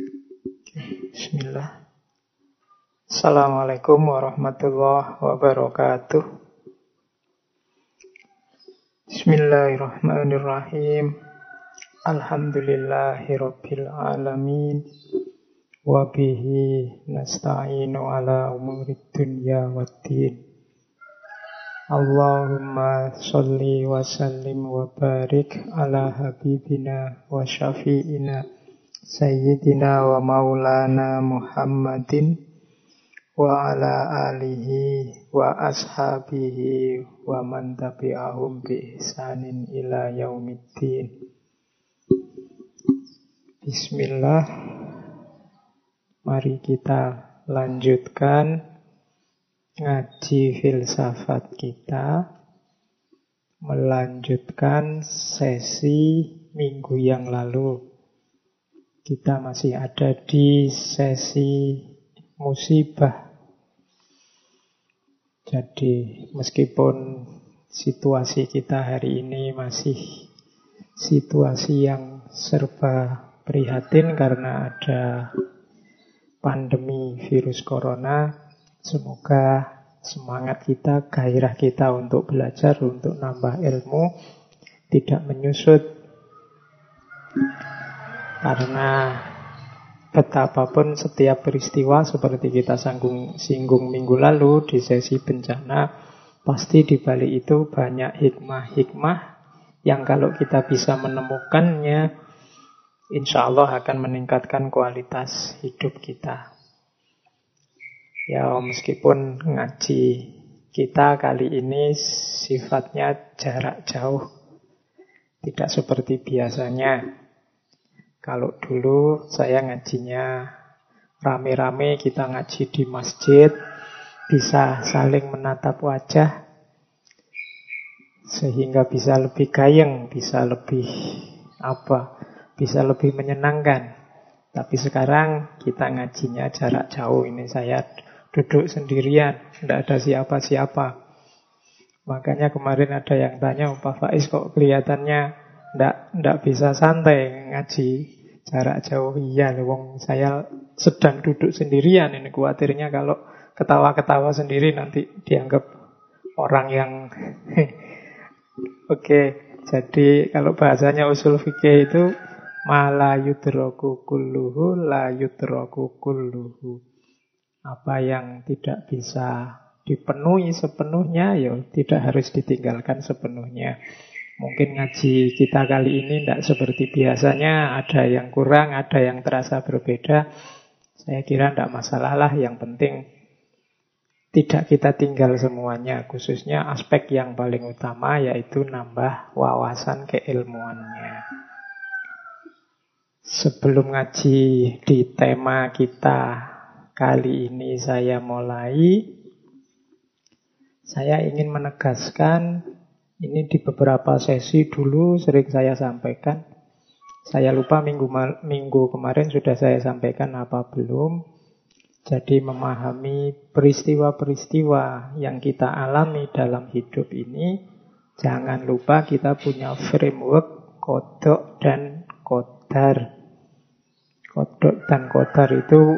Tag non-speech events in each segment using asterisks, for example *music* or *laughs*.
Bismillah. Assalamualaikum warahmatullahi wabarakatuh. Bismillahirrahmanirrahim. Alhamdulillahirabbil alamin. Wa bihi nasta'inu ala umurid dunya waddin. Allahumma salli wa sallim wa barik ala habibina wa syafi'ina sayyidina wa maulana Muhammadin wa ala alihi wa ashabihi wa man tabi'ahum bi ihsanin ila yaumiddin. Bismillah. Mari kita lanjutkan ngaji filsafat kita melanjutkan sesi minggu yang lalu. Kita masih ada di sesi musibah. Jadi meskipun situasi kita hari ini masih situasi yang serba prihatin karena ada pandemi virus corona, Semoga semangat kita, gairah kita untuk belajar, untuk nambah ilmu tidak menyusut. Karena betapapun setiap peristiwa seperti kita sanggung, singgung minggu lalu di sesi bencana, pasti di balik itu banyak hikmah-hikmah yang kalau kita bisa menemukannya, insya Allah akan meningkatkan kualitas hidup kita. Ya meskipun ngaji kita kali ini sifatnya jarak jauh. Tidak seperti biasanya. Kalau dulu saya ngajinya rame-rame kita ngaji di masjid, bisa saling menatap wajah, sehingga bisa lebih gayeng, bisa lebih apa, bisa lebih menyenangkan. Tapi sekarang kita ngajinya jarak jauh. Ini saya duduk sendirian, tidak ada siapa-siapa. Makanya kemarin ada yang tanya, Pak Faiz kok kelihatannya tidak tidak bisa santai ngaji jarak jauh. Iya, wong saya sedang duduk sendirian. Ini khawatirnya kalau ketawa-ketawa sendiri nanti dianggap orang yang *laughs* Oke, jadi kalau bahasanya usul fikih itu mala yudroku kulluhu la yudroku kulluhu. Apa yang tidak bisa dipenuhi sepenuhnya, ya tidak harus ditinggalkan sepenuhnya. Mungkin ngaji kita kali ini tidak seperti biasanya, ada yang kurang, ada yang terasa berbeda. Saya kira tidak masalah lah, yang penting tidak kita tinggal semuanya, khususnya aspek yang paling utama yaitu nambah wawasan keilmuannya. Sebelum ngaji di tema kita Kali ini saya mulai Saya ingin menegaskan Ini di beberapa sesi dulu sering saya sampaikan. Saya lupa minggu, minggu kemarin sudah saya sampaikan apa belum. Jadi memahami peristiwa-peristiwa yang kita alami dalam hidup ini Jangan lupa kita punya framework kodok dan kodar. Kodok dan kodar itu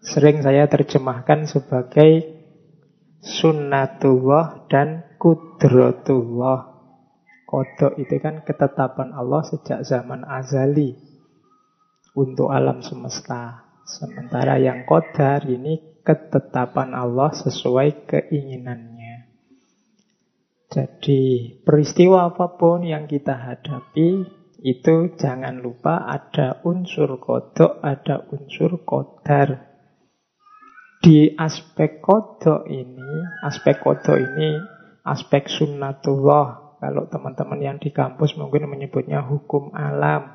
sering saya terjemahkan sebagai sunnatullah dan kudrotullah. Kodok itu kan ketetapan Allah sejak zaman azali untuk alam semesta. Sementara yang kodar ini ketetapan Allah sesuai keinginannya. Jadi peristiwa apa pun yang kita hadapi itu jangan lupa ada unsur kodok, ada unsur kodar. Di aspek kodok ini, aspek kodok ini, aspek sunnatullah. Kalau teman-teman yang di kampus mungkin menyebutnya hukum alam.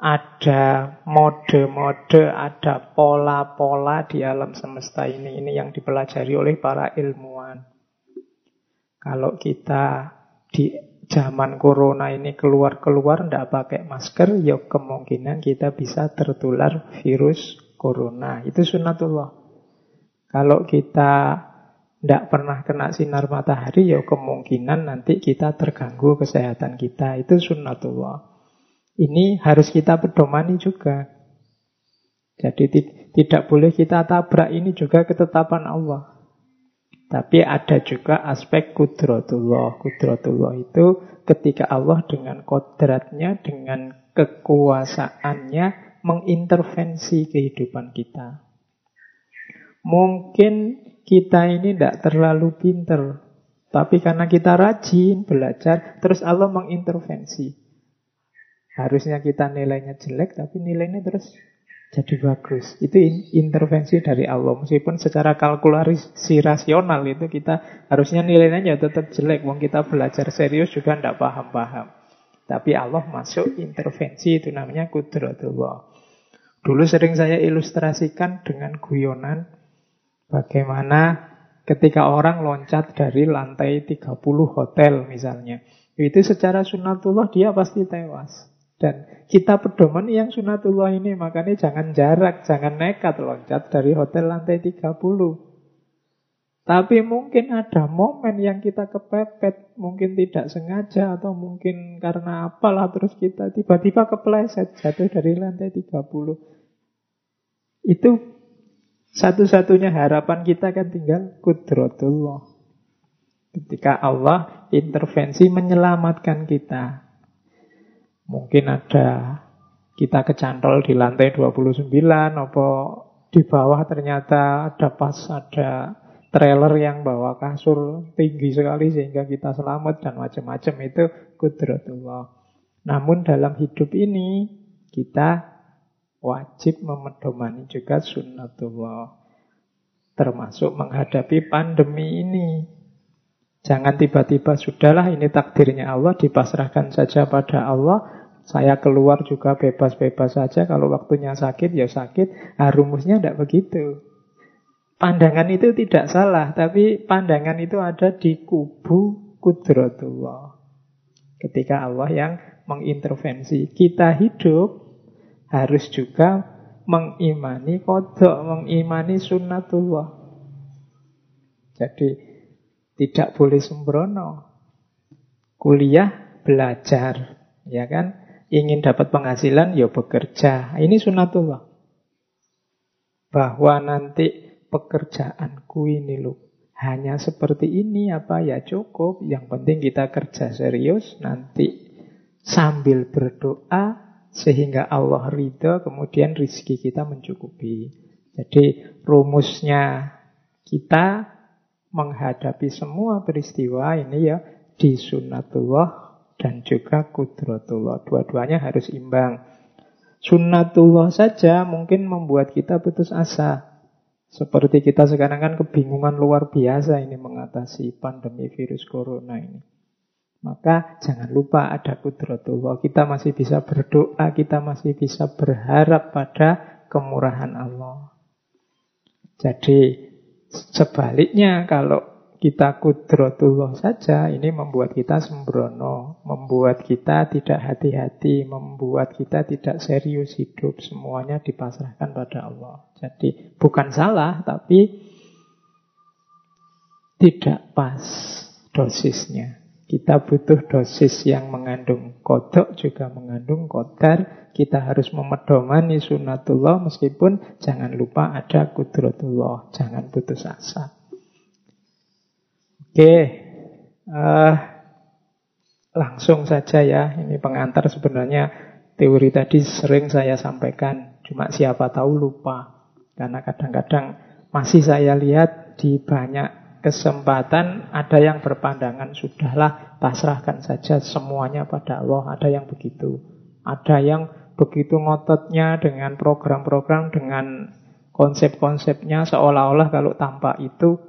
Ada mode-mode, ada pola-pola di alam semesta ini. Ini yang dipelajari oleh para ilmuwan. Kalau kita di zaman corona ini keluar-keluar tidak pakai masker, ya kemungkinan kita bisa tertular virus corona. Itu sunnatullah. Kalau kita tidak pernah kena sinar matahari, ya kemungkinan nanti kita terganggu kesehatan kita. Itu sunnatullah. Ini harus kita pedomani juga. Jadi tidak boleh kita tabrak ini juga ketetapan Allah. Tapi ada juga aspek kudratullah. Kudratullah itu ketika Allah dengan kodratnya, dengan kekuasaannya mengintervensi kehidupan kita. Mungkin kita ini tidak terlalu pinter, tapi karena kita rajin belajar, terus Allah mengintervensi. Harusnya kita nilainya jelek, tapi nilainya terus jadi bagus. Itu intervensi dari Allah. Meskipun secara kalkulasi rasional itu kita harusnya nilainya ya tetap jelek. Wong kita belajar serius juga tidak paham-paham. Tapi Allah masuk intervensi itu namanya kudratullah. Dulu sering saya ilustrasikan dengan guyonan bagaimana ketika orang loncat dari lantai 30 hotel misalnya. Itu secara sunatullah dia pasti tewas. Dan kita pedoman yang sunatullah ini, makanya jangan jarak, jangan nekat loncat dari hotel lantai 30. Tapi mungkin ada momen yang kita kepepet, mungkin tidak sengaja atau mungkin karena apalah terus kita tiba-tiba kepleset jatuh dari lantai 30. Itu satu-satunya harapan kita kan tinggal kudrotullah. Ketika Allah intervensi menyelamatkan kita. Mungkin ada kita kecantol di lantai 29 apa di bawah ternyata ada pas ada trailer yang bawa kasur tinggi sekali sehingga kita selamat dan macam-macam itu kudratullah. Namun dalam hidup ini kita wajib memedomani juga sunnatullah. Termasuk menghadapi pandemi ini. Jangan tiba-tiba sudahlah ini takdirnya Allah dipasrahkan saja pada Allah saya keluar juga bebas-bebas saja. Kalau waktunya sakit, ya sakit. Nah, rumusnya tidak begitu. Pandangan itu tidak salah, tapi pandangan itu ada di kubu kudratullah. Ketika Allah yang mengintervensi. Kita hidup harus juga mengimani kodok, mengimani sunnatullah. Jadi tidak boleh sembrono. Kuliah belajar, ya kan? ingin dapat penghasilan, ya bekerja. Ini sunatullah. Bahwa nanti pekerjaanku ini loh, hanya seperti ini apa ya cukup. Yang penting kita kerja serius, nanti sambil berdoa, sehingga Allah ridho, kemudian rizki kita mencukupi. Jadi rumusnya kita menghadapi semua peristiwa ini ya di sunatullah dan juga kudratullah. Dua-duanya harus imbang. Sunnatullah saja mungkin membuat kita putus asa. Seperti kita sekarang kan kebingungan luar biasa ini mengatasi pandemi virus corona ini. Maka jangan lupa ada kudratullah. Kita masih bisa berdoa, kita masih bisa berharap pada kemurahan Allah. Jadi sebaliknya kalau kita kudrotullah saja, ini membuat kita sembrono, membuat kita tidak hati-hati, membuat kita tidak serius hidup. Semuanya dipasrahkan pada Allah. Jadi bukan salah, tapi tidak pas dosisnya. Kita butuh dosis yang mengandung kodok juga mengandung kodar. Kita harus memedomani sunatullah meskipun jangan lupa ada kudrotullah. Jangan putus asa. Oke, uh, langsung saja ya. Ini pengantar sebenarnya teori tadi sering saya sampaikan, cuma siapa tahu lupa. Karena kadang-kadang masih saya lihat di banyak kesempatan ada yang berpandangan sudahlah pasrahkan saja semuanya pada Allah. Ada yang begitu. Ada yang begitu ngototnya dengan program-program, dengan konsep-konsepnya seolah-olah kalau tanpa itu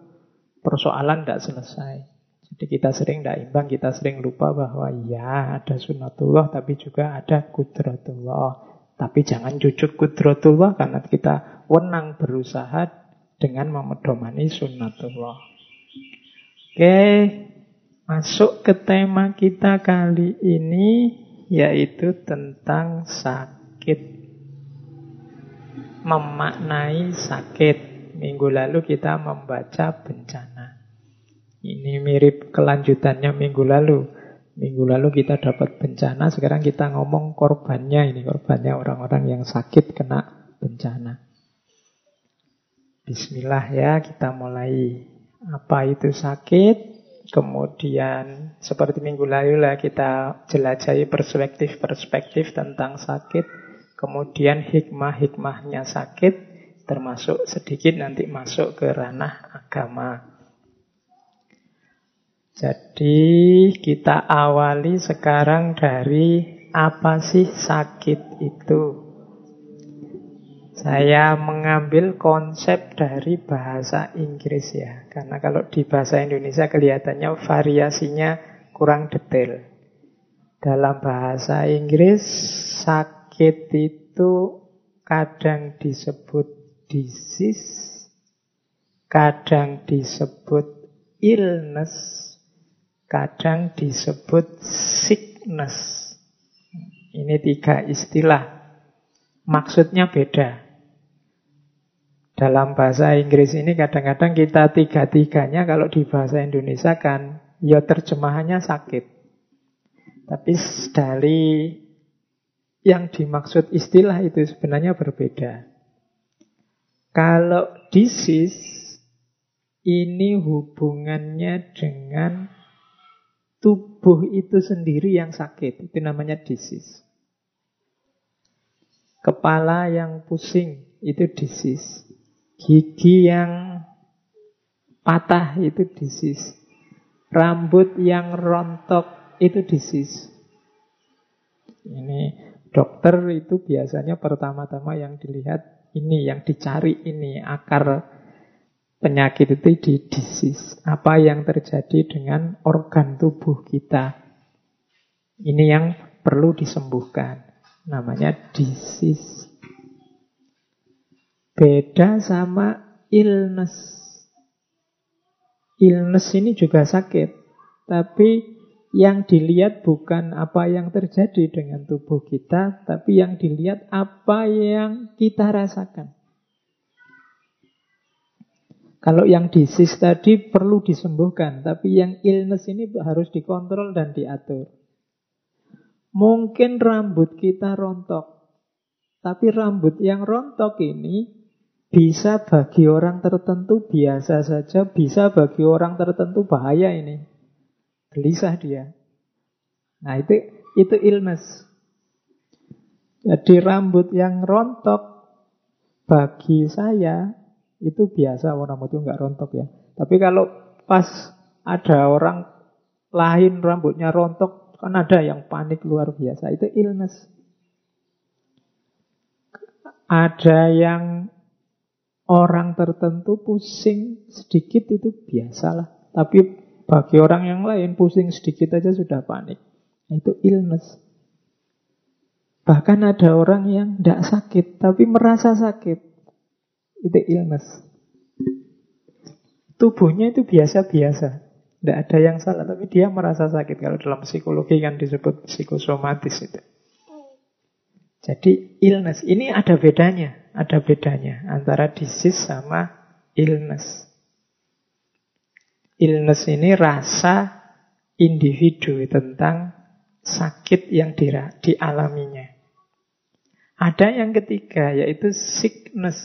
persoalan tidak selesai. Jadi kita sering tidak imbang, kita sering lupa bahwa ya ada sunatullah tapi juga ada kudratullah. Tapi jangan cucuk kudratullah karena kita wenang berusaha dengan memedomani sunatullah. Oke, masuk ke tema kita kali ini yaitu tentang sakit. Memaknai sakit. Minggu lalu kita membaca bencana. Ini mirip kelanjutannya minggu lalu. Minggu lalu kita dapat bencana, sekarang kita ngomong korbannya. Ini korbannya orang-orang yang sakit kena bencana. Bismillah ya, kita mulai. Apa itu sakit? Kemudian seperti minggu lalu lah kita jelajahi perspektif-perspektif tentang sakit. Kemudian hikmah-hikmahnya sakit, termasuk sedikit nanti masuk ke ranah agama. Jadi kita awali sekarang dari apa sih sakit itu? Saya mengambil konsep dari bahasa Inggris ya. Karena kalau di bahasa Indonesia kelihatannya variasinya kurang detail. Dalam bahasa Inggris, sakit itu kadang disebut disease, kadang disebut illness, kadang disebut sickness. Ini tiga istilah. Maksudnya beda. Dalam bahasa Inggris ini kadang-kadang kita tiga-tiganya kalau di bahasa Indonesia kan ya terjemahannya sakit. Tapi dari yang dimaksud istilah itu sebenarnya berbeda. Kalau disease ini hubungannya dengan tubuh itu sendiri yang sakit. Itu namanya disease. Kepala yang pusing itu disease. Gigi yang patah itu disease. Rambut yang rontok itu disease. Ini dokter itu biasanya pertama-tama yang dilihat ini, yang dicari ini akar Penyakit itu di disease. Apa yang terjadi dengan organ tubuh kita. Ini yang perlu disembuhkan. Namanya disease. Beda sama illness. Illness ini juga sakit. Tapi yang dilihat bukan apa yang terjadi dengan tubuh kita, tapi yang dilihat apa yang kita rasakan. Kalau yang disease tadi perlu disembuhkan, tapi yang illness ini harus dikontrol dan diatur. Mungkin rambut kita rontok, tapi rambut yang rontok ini bisa bagi orang tertentu biasa saja, bisa bagi orang tertentu bahaya ini. Gelisah dia. Nah itu itu illness. Jadi rambut yang rontok bagi saya itu biasa orang itu nggak rontok ya. Tapi kalau pas ada orang lain rambutnya rontok, kan ada yang panik luar biasa. Itu illness. Ada yang orang tertentu pusing sedikit itu biasalah. Tapi bagi orang yang lain pusing sedikit aja sudah panik. Itu illness. Bahkan ada orang yang tidak sakit tapi merasa sakit itu illness. Tubuhnya itu biasa-biasa. Tidak ada yang salah, tapi dia merasa sakit. Kalau dalam psikologi kan disebut psikosomatis itu. Jadi illness, ini ada bedanya. Ada bedanya antara disease sama illness. Illness ini rasa individu tentang sakit yang dialaminya. Ada yang ketiga, yaitu sickness.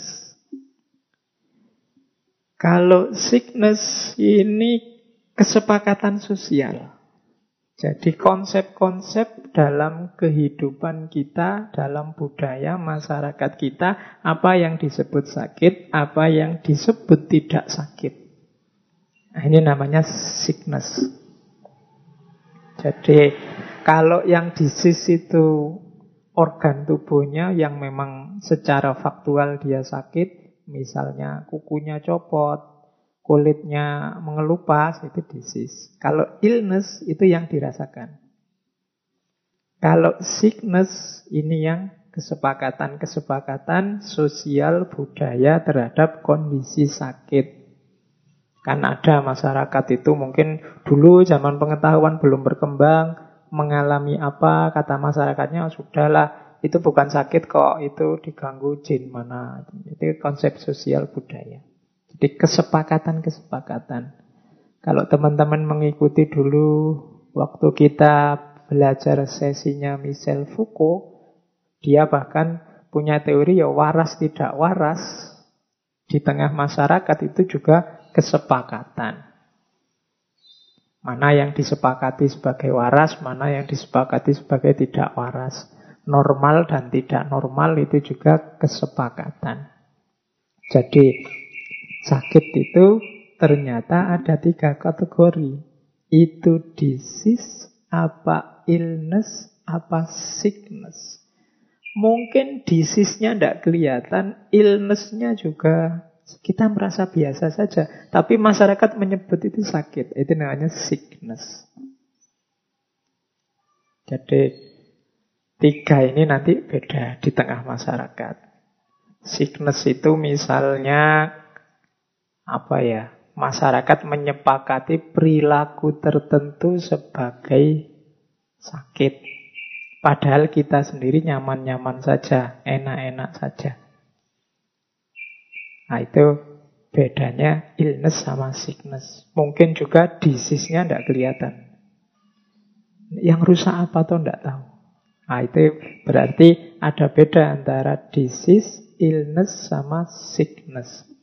Kalau sickness ini kesepakatan sosial. Jadi konsep-konsep dalam kehidupan kita, dalam budaya masyarakat kita, apa yang disebut sakit, apa yang disebut tidak sakit. Nah, ini namanya sickness. Jadi kalau yang disease itu organ tubuhnya yang memang secara faktual dia sakit, misalnya kukunya copot, kulitnya mengelupas, itu disease. Kalau illness itu yang dirasakan. Kalau sickness ini yang kesepakatan-kesepakatan sosial budaya terhadap kondisi sakit. Kan ada masyarakat itu mungkin dulu zaman pengetahuan belum berkembang, mengalami apa, kata masyarakatnya, sudahlah itu bukan sakit kok, itu diganggu jin mana. Itu konsep sosial budaya. Jadi kesepakatan-kesepakatan. Kalau teman-teman mengikuti dulu waktu kita belajar sesinya Michel Foucault, dia bahkan punya teori ya waras tidak waras. Di tengah masyarakat itu juga kesepakatan. Mana yang disepakati sebagai waras, mana yang disepakati sebagai tidak waras. Normal dan tidak normal itu juga kesepakatan. Jadi sakit itu ternyata ada tiga kategori. Itu disease, apa illness, apa sickness. Mungkin disease-nya tidak kelihatan, illness-nya juga kita merasa biasa saja, tapi masyarakat menyebut itu sakit. Itu namanya sickness. Jadi tiga ini nanti beda di tengah masyarakat. Sickness itu misalnya apa ya? Masyarakat menyepakati perilaku tertentu sebagai sakit. Padahal kita sendiri nyaman-nyaman saja, enak-enak saja. Nah itu bedanya illness sama sickness. Mungkin juga disease-nya tidak kelihatan. Yang rusak apa tuh tidak tahu. Nah itu berarti ada beda antara disease, illness sama sickness.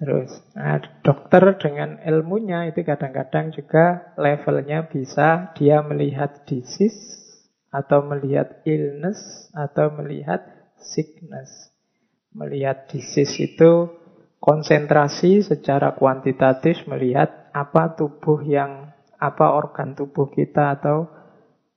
Terus, nah, dokter dengan ilmunya itu kadang-kadang juga levelnya bisa dia melihat disease atau melihat illness atau melihat sickness. Melihat disease itu konsentrasi secara kuantitatif melihat apa tubuh yang apa organ tubuh kita atau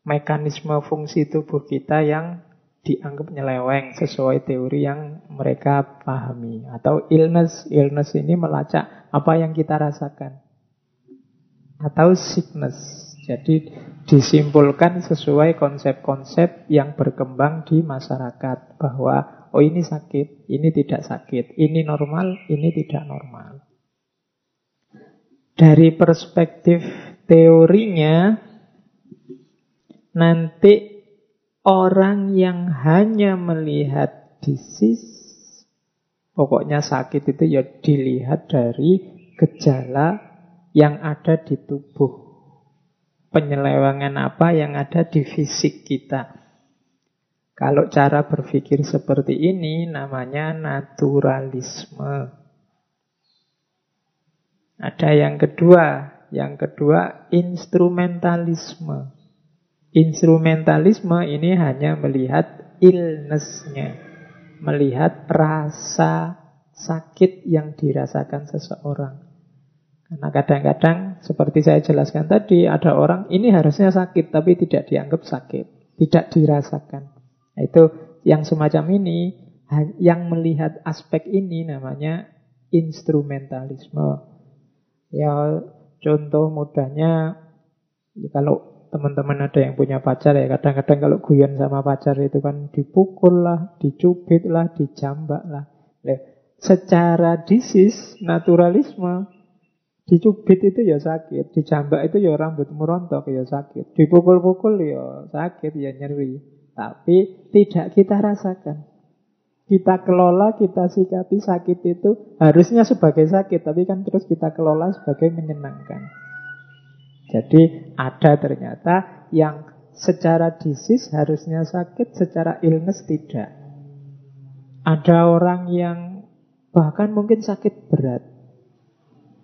mekanisme fungsi tubuh kita yang dianggap nyeleweng sesuai teori yang mereka pahami. Atau illness illness ini melacak apa yang kita rasakan. Atau sickness. Jadi disimpulkan sesuai konsep-konsep yang berkembang di masyarakat bahwa Oh ini sakit, ini tidak sakit, ini normal, ini tidak normal. Dari perspektif teorinya, nanti orang yang hanya melihat disease, pokoknya sakit itu ya dilihat dari gejala yang ada di tubuh. Penyelewangan apa yang ada di fisik kita. Kalau cara berpikir seperti ini namanya naturalisme. Ada yang kedua, yang kedua instrumentalisme. Instrumentalisme ini hanya melihat illnessnya, melihat rasa sakit yang dirasakan seseorang. Karena kadang-kadang seperti saya jelaskan tadi, ada orang ini harusnya sakit tapi tidak dianggap sakit, tidak dirasakan. Nah, itu yang semacam ini, yang melihat aspek ini namanya instrumentalisme. Ya contoh mudahnya, ya kalau teman-teman ada yang punya pacar ya kadang-kadang kalau guyon sama pacar itu kan dipukul lah, dicubit lah, dijambak lah. Nah, secara disis, naturalisme, dicubit itu ya sakit, dijambak itu ya rambut merontok ya sakit, dipukul-pukul ya sakit, ya nyeri. Tapi tidak kita rasakan. Kita kelola, kita sikapi sakit itu harusnya sebagai sakit, tapi kan terus kita kelola sebagai menyenangkan. Jadi ada ternyata yang secara disis harusnya sakit, secara illness tidak. Ada orang yang bahkan mungkin sakit berat,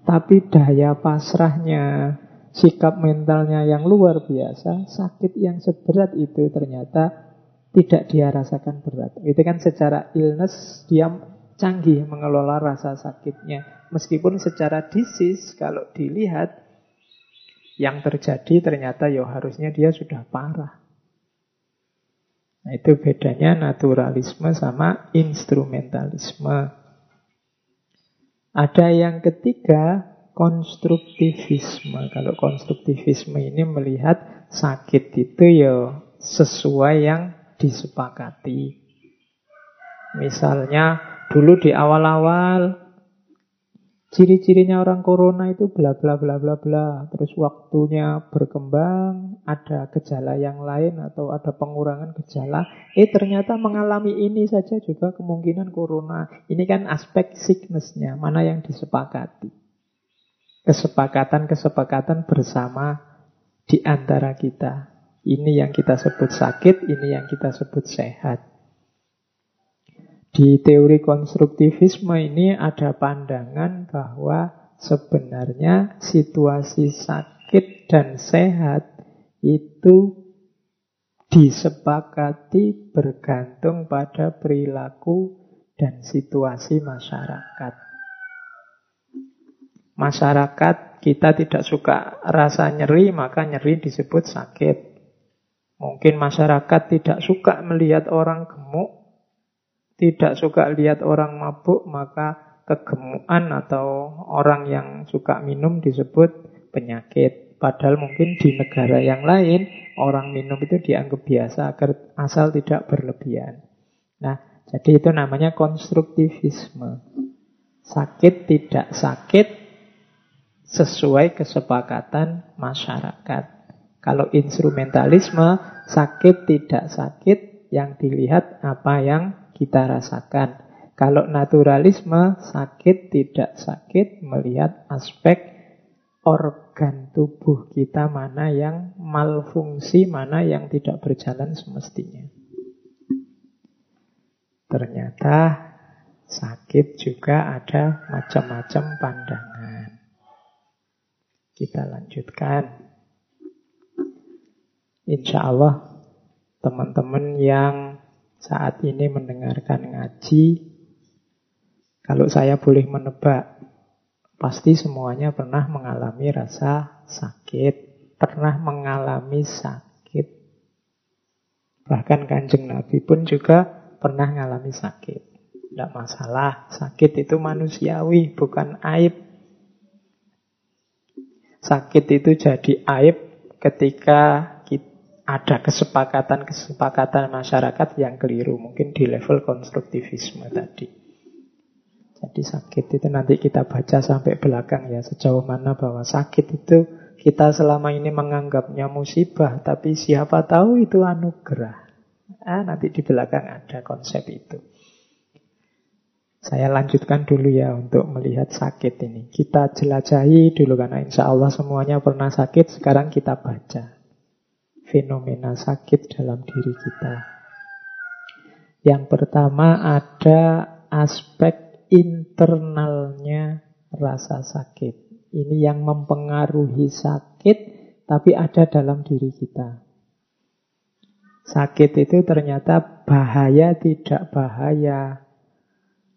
tapi daya pasrahnya, sikap mentalnya yang luar biasa, sakit yang seberat itu ternyata tidak dia rasakan berat. Itu kan secara illness dia canggih mengelola rasa sakitnya. Meskipun secara disease kalau dilihat yang terjadi ternyata ya harusnya dia sudah parah. Nah, itu bedanya naturalisme sama instrumentalisme. Ada yang ketiga, konstruktivisme. Kalau konstruktivisme ini melihat sakit itu ya sesuai yang disepakati. Misalnya dulu di awal-awal ciri-cirinya orang corona itu bla bla bla bla bla. Terus waktunya berkembang, ada gejala yang lain atau ada pengurangan gejala. Eh ternyata mengalami ini saja juga kemungkinan corona. Ini kan aspek sicknessnya, mana yang disepakati kesepakatan-kesepakatan bersama di antara kita. Ini yang kita sebut sakit, ini yang kita sebut sehat. Di teori konstruktivisme ini ada pandangan bahwa sebenarnya situasi sakit dan sehat itu disepakati bergantung pada perilaku dan situasi masyarakat. Masyarakat kita tidak suka rasa nyeri, maka nyeri disebut sakit. Mungkin masyarakat tidak suka melihat orang gemuk, tidak suka lihat orang mabuk, maka kegemukan atau orang yang suka minum disebut penyakit. Padahal mungkin di negara yang lain orang minum itu dianggap biasa agar asal tidak berlebihan. Nah, jadi itu namanya konstruktivisme. Sakit tidak sakit sesuai kesepakatan masyarakat. Kalau instrumentalisme, sakit tidak sakit, yang dilihat apa yang kita rasakan. Kalau naturalisme, sakit tidak sakit melihat aspek organ tubuh kita mana yang malfungsi, mana yang tidak berjalan semestinya. Ternyata sakit juga ada macam-macam pandangan. Kita lanjutkan. Insya Allah teman-teman yang saat ini mendengarkan ngaji, kalau saya boleh menebak, pasti semuanya pernah mengalami rasa sakit, pernah mengalami sakit. Bahkan kanjeng Nabi pun juga pernah mengalami sakit. Tidak masalah, sakit itu manusiawi, bukan aib. Sakit itu jadi aib ketika ada kesepakatan-kesepakatan masyarakat yang keliru. Mungkin di level konstruktivisme tadi. Jadi sakit itu nanti kita baca sampai belakang ya. Sejauh mana bahwa sakit itu kita selama ini menganggapnya musibah. Tapi siapa tahu itu anugerah. Ah, nanti di belakang ada konsep itu. Saya lanjutkan dulu ya untuk melihat sakit ini. Kita jelajahi dulu karena insya Allah semuanya pernah sakit. Sekarang kita baca fenomena sakit dalam diri kita. Yang pertama ada aspek internalnya rasa sakit. Ini yang mempengaruhi sakit, tapi ada dalam diri kita. Sakit itu ternyata bahaya tidak bahaya,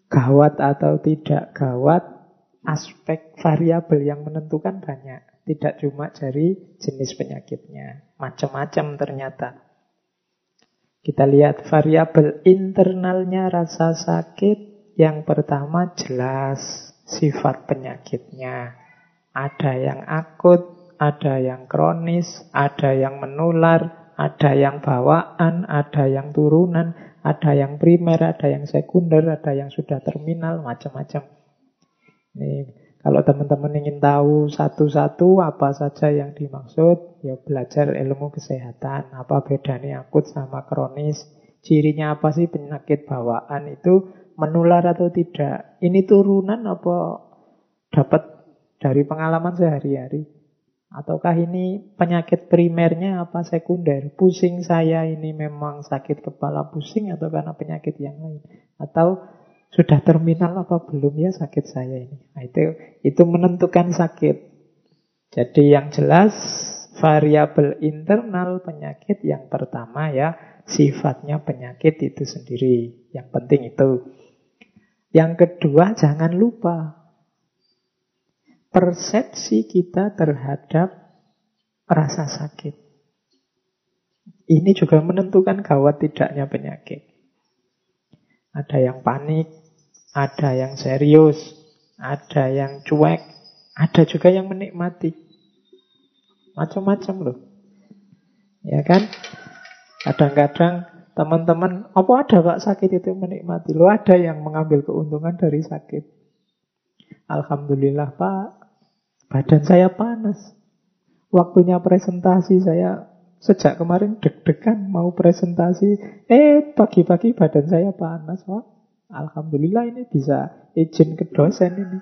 gawat atau tidak gawat, aspek variabel yang menentukan banyak. Tidak cuma dari jenis penyakitnya. Macam-macam ternyata. Kita lihat variabel internalnya rasa sakit. Yang pertama jelas sifat penyakitnya. Ada yang akut, ada yang kronis, ada yang menular, ada yang bawaan, ada yang turunan, ada yang primer, ada yang sekunder, ada yang sudah terminal, macam-macam. Ini kalau teman-teman ingin tahu satu-satu apa saja yang dimaksud, ya belajar ilmu kesehatan. Apa bedanya akut sama kronis? Cirinya apa sih penyakit bawaan itu menular atau tidak? Ini turunan apa dapat dari pengalaman sehari-hari? Ataukah ini penyakit primernya apa sekunder? Pusing saya ini memang sakit kepala pusing atau karena penyakit yang lain? Atau sudah terminal apa belum ya sakit saya ini? Nah, itu itu menentukan sakit. Jadi yang jelas variabel internal penyakit yang pertama ya sifatnya penyakit itu sendiri. Yang penting itu. Yang kedua jangan lupa persepsi kita terhadap rasa sakit. Ini juga menentukan gawat tidaknya penyakit. Ada yang panik, ada yang serius, ada yang cuek, ada juga yang menikmati. Macam-macam loh. Ya kan? Kadang-kadang teman-teman, apa ada Pak sakit itu menikmati? Lo ada yang mengambil keuntungan dari sakit. Alhamdulillah Pak, badan saya panas. Waktunya presentasi saya sejak kemarin deg-degan mau presentasi. Eh, pagi-pagi badan saya panas Pak. Alhamdulillah ini bisa izin ke dosen ini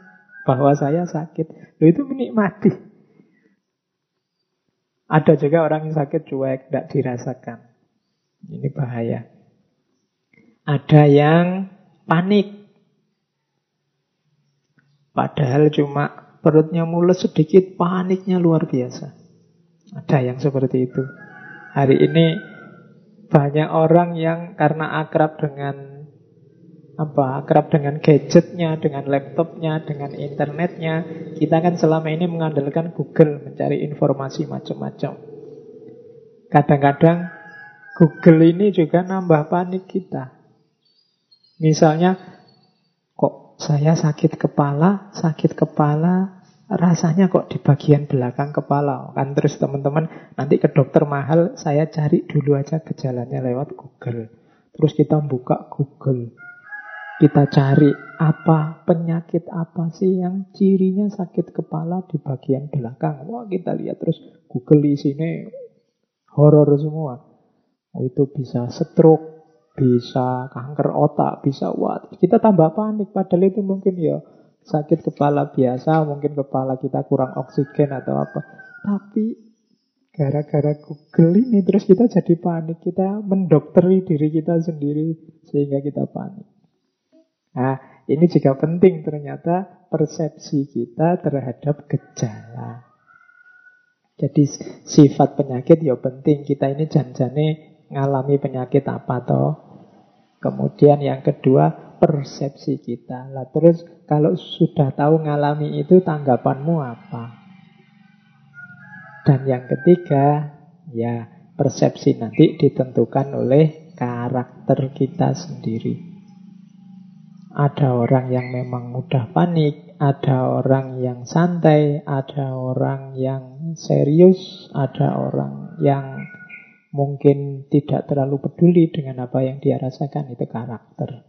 bahwa saya sakit. Lo itu menikmati. Ada juga orang yang sakit cuek, tidak dirasakan. Ini bahaya. Ada yang panik. Padahal cuma perutnya mules sedikit, paniknya luar biasa. Ada yang seperti itu. Hari ini banyak orang yang karena akrab dengan apa akrab dengan gadgetnya, dengan laptopnya, dengan internetnya. Kita kan selama ini mengandalkan Google mencari informasi macam-macam. Kadang-kadang Google ini juga nambah panik kita. Misalnya, kok saya sakit kepala, sakit kepala, rasanya kok di bagian belakang kepala. Kan terus teman-teman nanti ke dokter mahal, saya cari dulu aja gejalanya lewat Google. Terus kita buka Google kita cari apa penyakit apa sih yang cirinya sakit kepala di bagian belakang. Wah kita lihat terus Google di sini horor semua. Oh, itu bisa stroke, bisa kanker otak, bisa wah kita tambah panik. Padahal itu mungkin ya sakit kepala biasa, mungkin kepala kita kurang oksigen atau apa. Tapi gara-gara Google ini terus kita jadi panik, kita mendokteri diri kita sendiri sehingga kita panik. Nah, ini juga penting ternyata persepsi kita terhadap gejala. Jadi sifat penyakit ya penting. Kita ini janjane ngalami penyakit apa toh. Kemudian yang kedua persepsi kita. Lah terus kalau sudah tahu ngalami itu tanggapanmu apa? Dan yang ketiga ya persepsi nanti ditentukan oleh karakter kita sendiri. Ada orang yang memang mudah panik, ada orang yang santai, ada orang yang serius, ada orang yang mungkin tidak terlalu peduli dengan apa yang dia rasakan, itu karakter.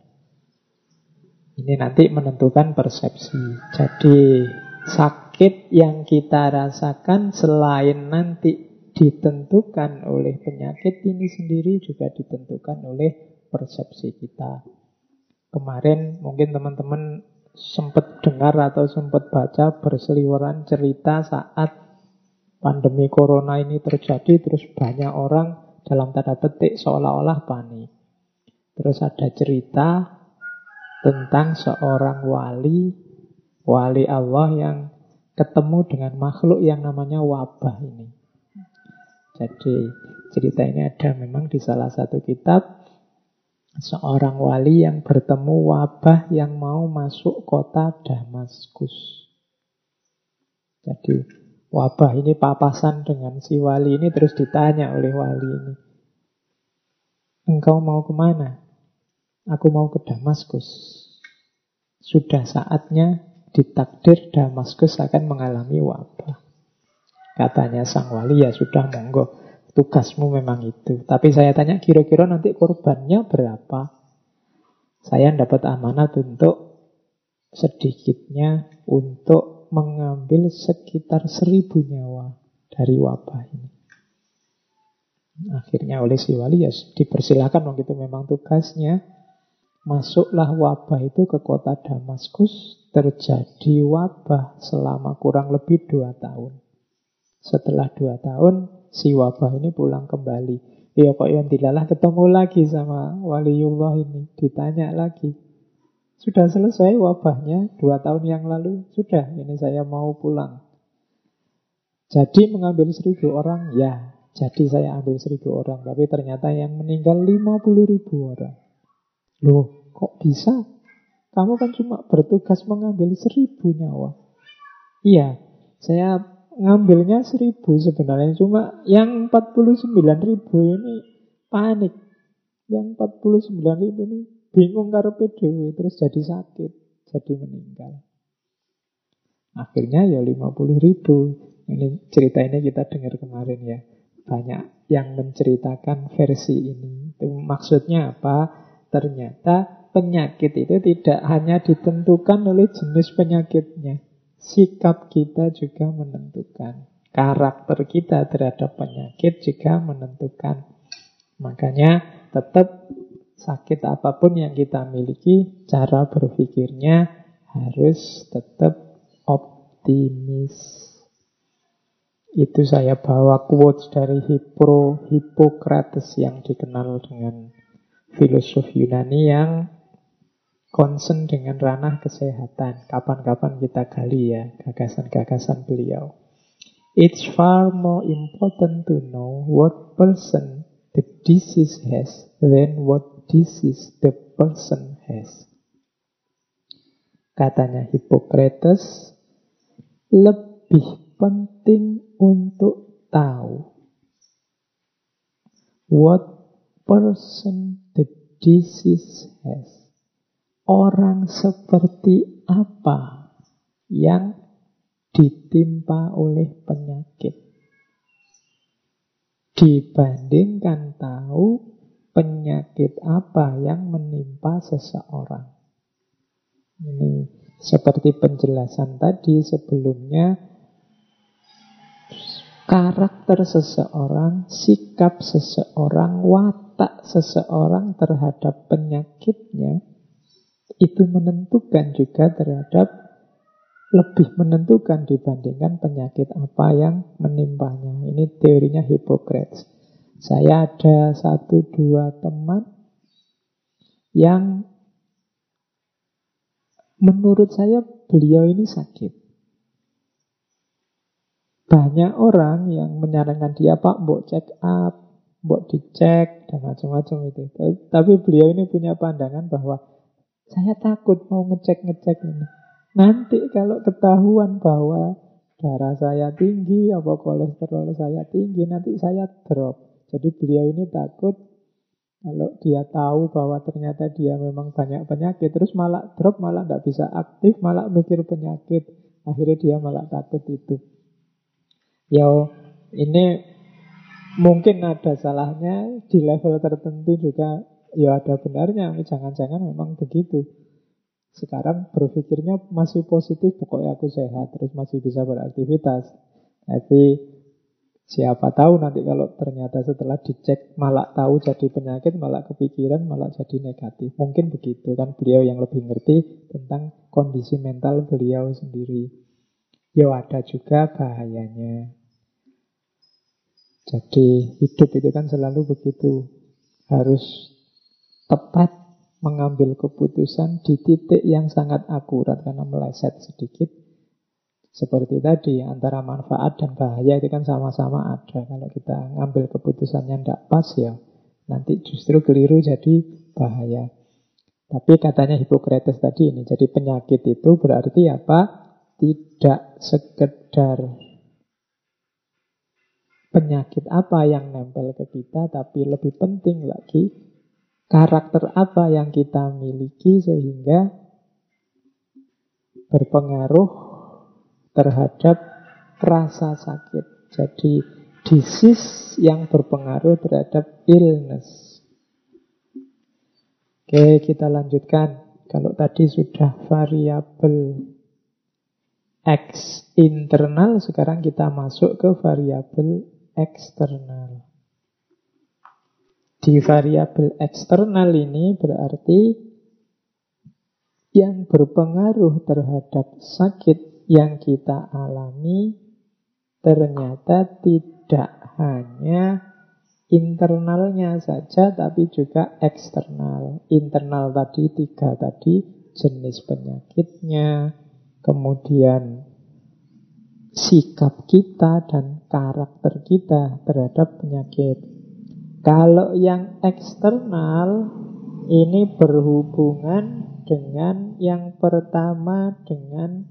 Ini nanti menentukan persepsi. Jadi sakit yang kita rasakan selain nanti ditentukan oleh penyakit ini sendiri juga ditentukan oleh persepsi kita. Kemarin mungkin teman-teman sempat dengar atau sempat baca berseliweran cerita saat pandemi corona ini terjadi terus banyak orang dalam tanda petik seolah-olah panik. Terus ada cerita tentang seorang wali wali Allah yang ketemu dengan makhluk yang namanya wabah ini. Jadi cerita ini ada memang di salah satu kitab seorang wali yang bertemu wabah yang mau masuk kota Damaskus. Jadi wabah ini papasan dengan si wali ini terus ditanya oleh wali ini. Engkau mau ke mana? Aku mau ke Damaskus. Sudah saatnya ditakdir Damaskus akan mengalami wabah. Katanya sang wali ya sudah monggo. Tugasmu memang itu. Tapi saya tanya kira-kira nanti korbannya berapa? Saya dapat amanat untuk sedikitnya untuk mengambil sekitar seribu nyawa dari wabah ini. Akhirnya oleh si wali ya dipersilakan waktu itu memang tugasnya. Masuklah wabah itu ke kota Damaskus. Terjadi wabah selama kurang lebih dua tahun. Setelah dua tahun si wabah ini pulang kembali. Ya kok yang dilalah ketemu lagi sama waliullah ini. Ditanya lagi. Sudah selesai wabahnya dua tahun yang lalu. Sudah, ini saya mau pulang. Jadi mengambil seribu orang, ya. Jadi saya ambil seribu orang. Tapi ternyata yang meninggal lima puluh ribu orang. Loh, kok bisa? Kamu kan cuma bertugas mengambil seribu nyawa. Iya, saya ngambilnya seribu sebenarnya. Cuma yang 49 ribu ini panik. Yang 49 ribu ini bingung karena PDW. Terus jadi sakit. Jadi meninggal. Akhirnya ya 50 ribu. Ini cerita ini kita dengar kemarin ya. Banyak yang menceritakan versi ini. Itu maksudnya apa? Ternyata penyakit itu tidak hanya ditentukan oleh jenis penyakitnya sikap kita juga menentukan. Karakter kita terhadap penyakit juga menentukan. Makanya tetap sakit apa pun yang kita miliki, cara berpikirnya harus tetap optimis. Itu saya bawa quotes dari Hippo, Hippocrates yang dikenal dengan filosof Yunani yang concern dengan ranah kesehatan. Kapan-kapan kita gali ya gagasan-gagasan beliau. It's far more important to know what person the disease has than what disease the person has. Katanya Hippocrates, lebih penting untuk tahu what person the disease has. Orang seperti apa yang ditimpa oleh penyakit. Dibandingkan tahu penyakit apa yang menimpa seseorang. Ini seperti penjelasan tadi sebelumnya, karakter seseorang, sikap seseorang, watak seseorang terhadap penyakitnya itu menentukan juga terhadap lebih menentukan dibandingkan penyakit apa yang menimpanya. Ini teorinya Hippocrates. Saya ada satu dua teman yang menurut saya beliau ini sakit. Banyak orang yang menyarankan dia, Pak, mbok check up, mbok dicek, dan macam-macam itu. Tapi beliau ini punya pandangan bahwa saya takut mau ngecek-ngecek ini. Nanti kalau ketahuan bahwa darah saya tinggi, apa kolesterol saya tinggi, nanti saya drop. Jadi beliau ini takut kalau dia tahu bahwa ternyata dia memang banyak penyakit, terus malah drop, malah tidak bisa aktif, malah mikir penyakit. Akhirnya dia malah takut itu. Ya, ini mungkin ada salahnya di level tertentu juga ya ada benarnya. Jangan-jangan memang begitu. Sekarang berpikirnya masih positif, pokoknya aku sehat, terus masih bisa beraktivitas. Tapi siapa tahu nanti kalau ternyata setelah dicek malah tahu jadi penyakit, malah kepikiran, malah jadi negatif. Mungkin begitu kan beliau yang lebih ngerti tentang kondisi mental beliau sendiri. Ya ada juga bahayanya. Jadi hidup itu kan selalu begitu. Harus tepat mengambil keputusan di titik yang sangat akurat karena meleset sedikit. Seperti tadi, antara manfaat dan bahaya itu kan sama-sama ada. Kalau kita ngambil keputusannya tidak pas ya, nanti justru keliru jadi bahaya. Tapi katanya Hippocrates tadi ini, jadi penyakit itu berarti apa? Tidak sekedar penyakit apa yang nempel ke kita, tapi lebih penting lagi karakter apa yang kita miliki sehingga berpengaruh terhadap rasa sakit. Jadi disease yang berpengaruh terhadap illness. Oke, kita lanjutkan. Kalau tadi sudah variabel X internal, sekarang kita masuk ke variabel eksternal. Di variabel eksternal ini berarti yang berpengaruh terhadap sakit yang kita alami ternyata tidak hanya internalnya saja tapi juga eksternal. Internal tadi tiga tadi jenis penyakitnya, kemudian sikap kita dan karakter kita terhadap penyakit. Kalau yang eksternal ini berhubungan dengan yang pertama dengan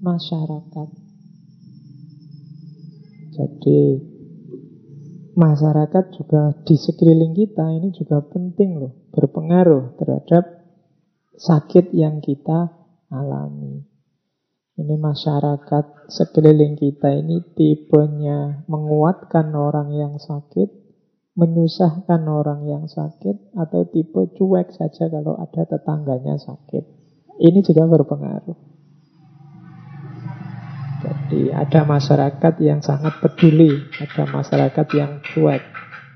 masyarakat. Jadi masyarakat juga di sekeliling kita ini juga penting loh, berpengaruh terhadap sakit yang kita alami. Ini masyarakat sekeliling kita ini tipenya menguatkan orang yang sakit, menyusahkan orang yang sakit, atau tipe cuek saja kalau ada tetangganya sakit. Ini juga berpengaruh. Jadi ada masyarakat yang sangat peduli, ada masyarakat yang cuek,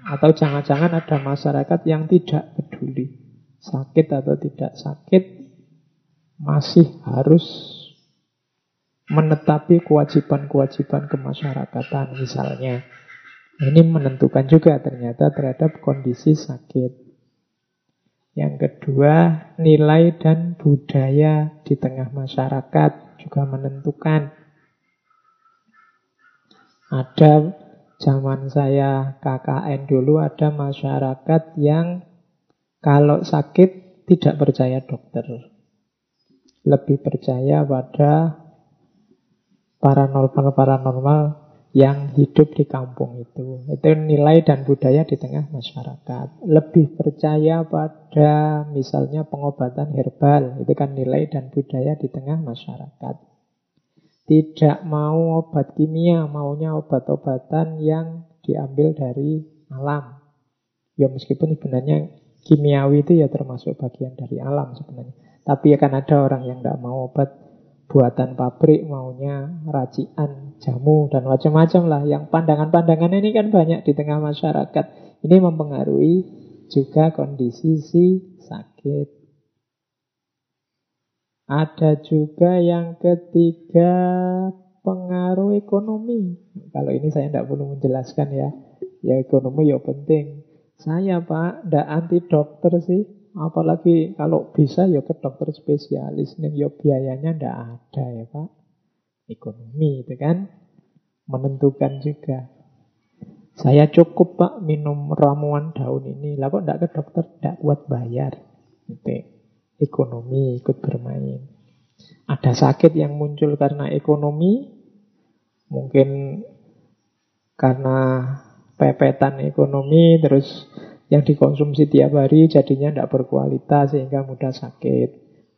atau jangan-jangan ada masyarakat yang tidak peduli. Sakit atau tidak sakit, masih harus menetapi kewajiban-kewajiban kemasyarakatan misalnya. Ini menentukan juga ternyata terhadap kondisi sakit. Yang kedua, nilai dan budaya di tengah masyarakat juga menentukan. Ada zaman saya KKN dulu ada masyarakat yang kalau sakit tidak percaya dokter. Lebih percaya pada paranormal-paranormal yang hidup di kampung itu. Itu nilai dan budaya di tengah masyarakat. Lebih percaya pada misalnya pengobatan herbal. Itu kan nilai dan budaya di tengah masyarakat. Tidak mau obat kimia, maunya obat-obatan yang diambil dari alam. Ya meskipun sebenarnya kimiawi itu ya termasuk bagian dari alam sebenarnya. Tapi akan ada orang yang tidak mau obat buatan pabrik, maunya racian, jamu, dan macam-macam lah. Yang pandangan-pandangan ini kan banyak di tengah masyarakat. Ini mempengaruhi juga kondisi si sakit. Ada juga yang ketiga pengaruh ekonomi. Kalau ini saya tidak perlu menjelaskan ya. Ya ekonomi ya penting. Saya pak, tidak anti dokter sih. Apalagi kalau bisa ya ke dokter spesialis nih, ya biayanya ndak ada ya Pak. Ekonomi itu kan menentukan juga. Saya cukup Pak minum ramuan daun ini. Lah kok ndak ke dokter ndak kuat bayar. Itu ekonomi ikut bermain. Ada sakit yang muncul karena ekonomi, mungkin karena pepetan ekonomi, terus yang dikonsumsi tiap hari jadinya tidak berkualitas sehingga mudah sakit.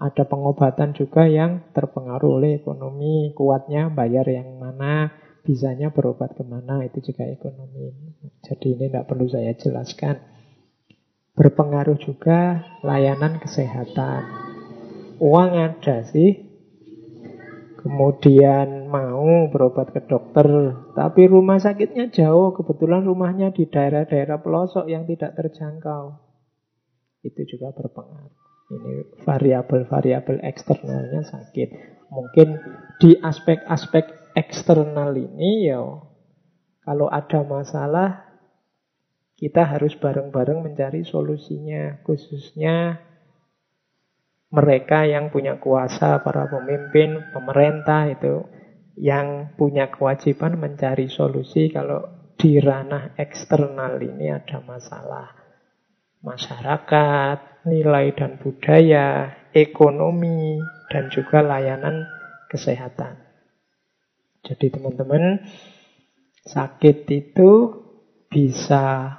Ada pengobatan juga yang terpengaruh oleh ekonomi, kuatnya bayar yang mana, bisanya berobat ke mana, itu juga ekonomi. Jadi ini tidak perlu saya jelaskan. Berpengaruh juga layanan kesehatan. Uang ada sih, kemudian mau berobat ke dokter, tapi rumah sakitnya jauh, kebetulan rumahnya di daerah-daerah pelosok yang tidak terjangkau. Itu juga berpengaruh. Ini variabel-variabel eksternalnya sakit. Mungkin di aspek-aspek eksternal ini ya kalau ada masalah kita harus bareng-bareng mencari solusinya, khususnya mereka yang punya kuasa, para pemimpin, pemerintah itu yang punya kewajiban mencari solusi kalau di ranah eksternal ini ada masalah. Masyarakat, nilai dan budaya, ekonomi, dan juga layanan kesehatan. Jadi teman-teman, sakit itu bisa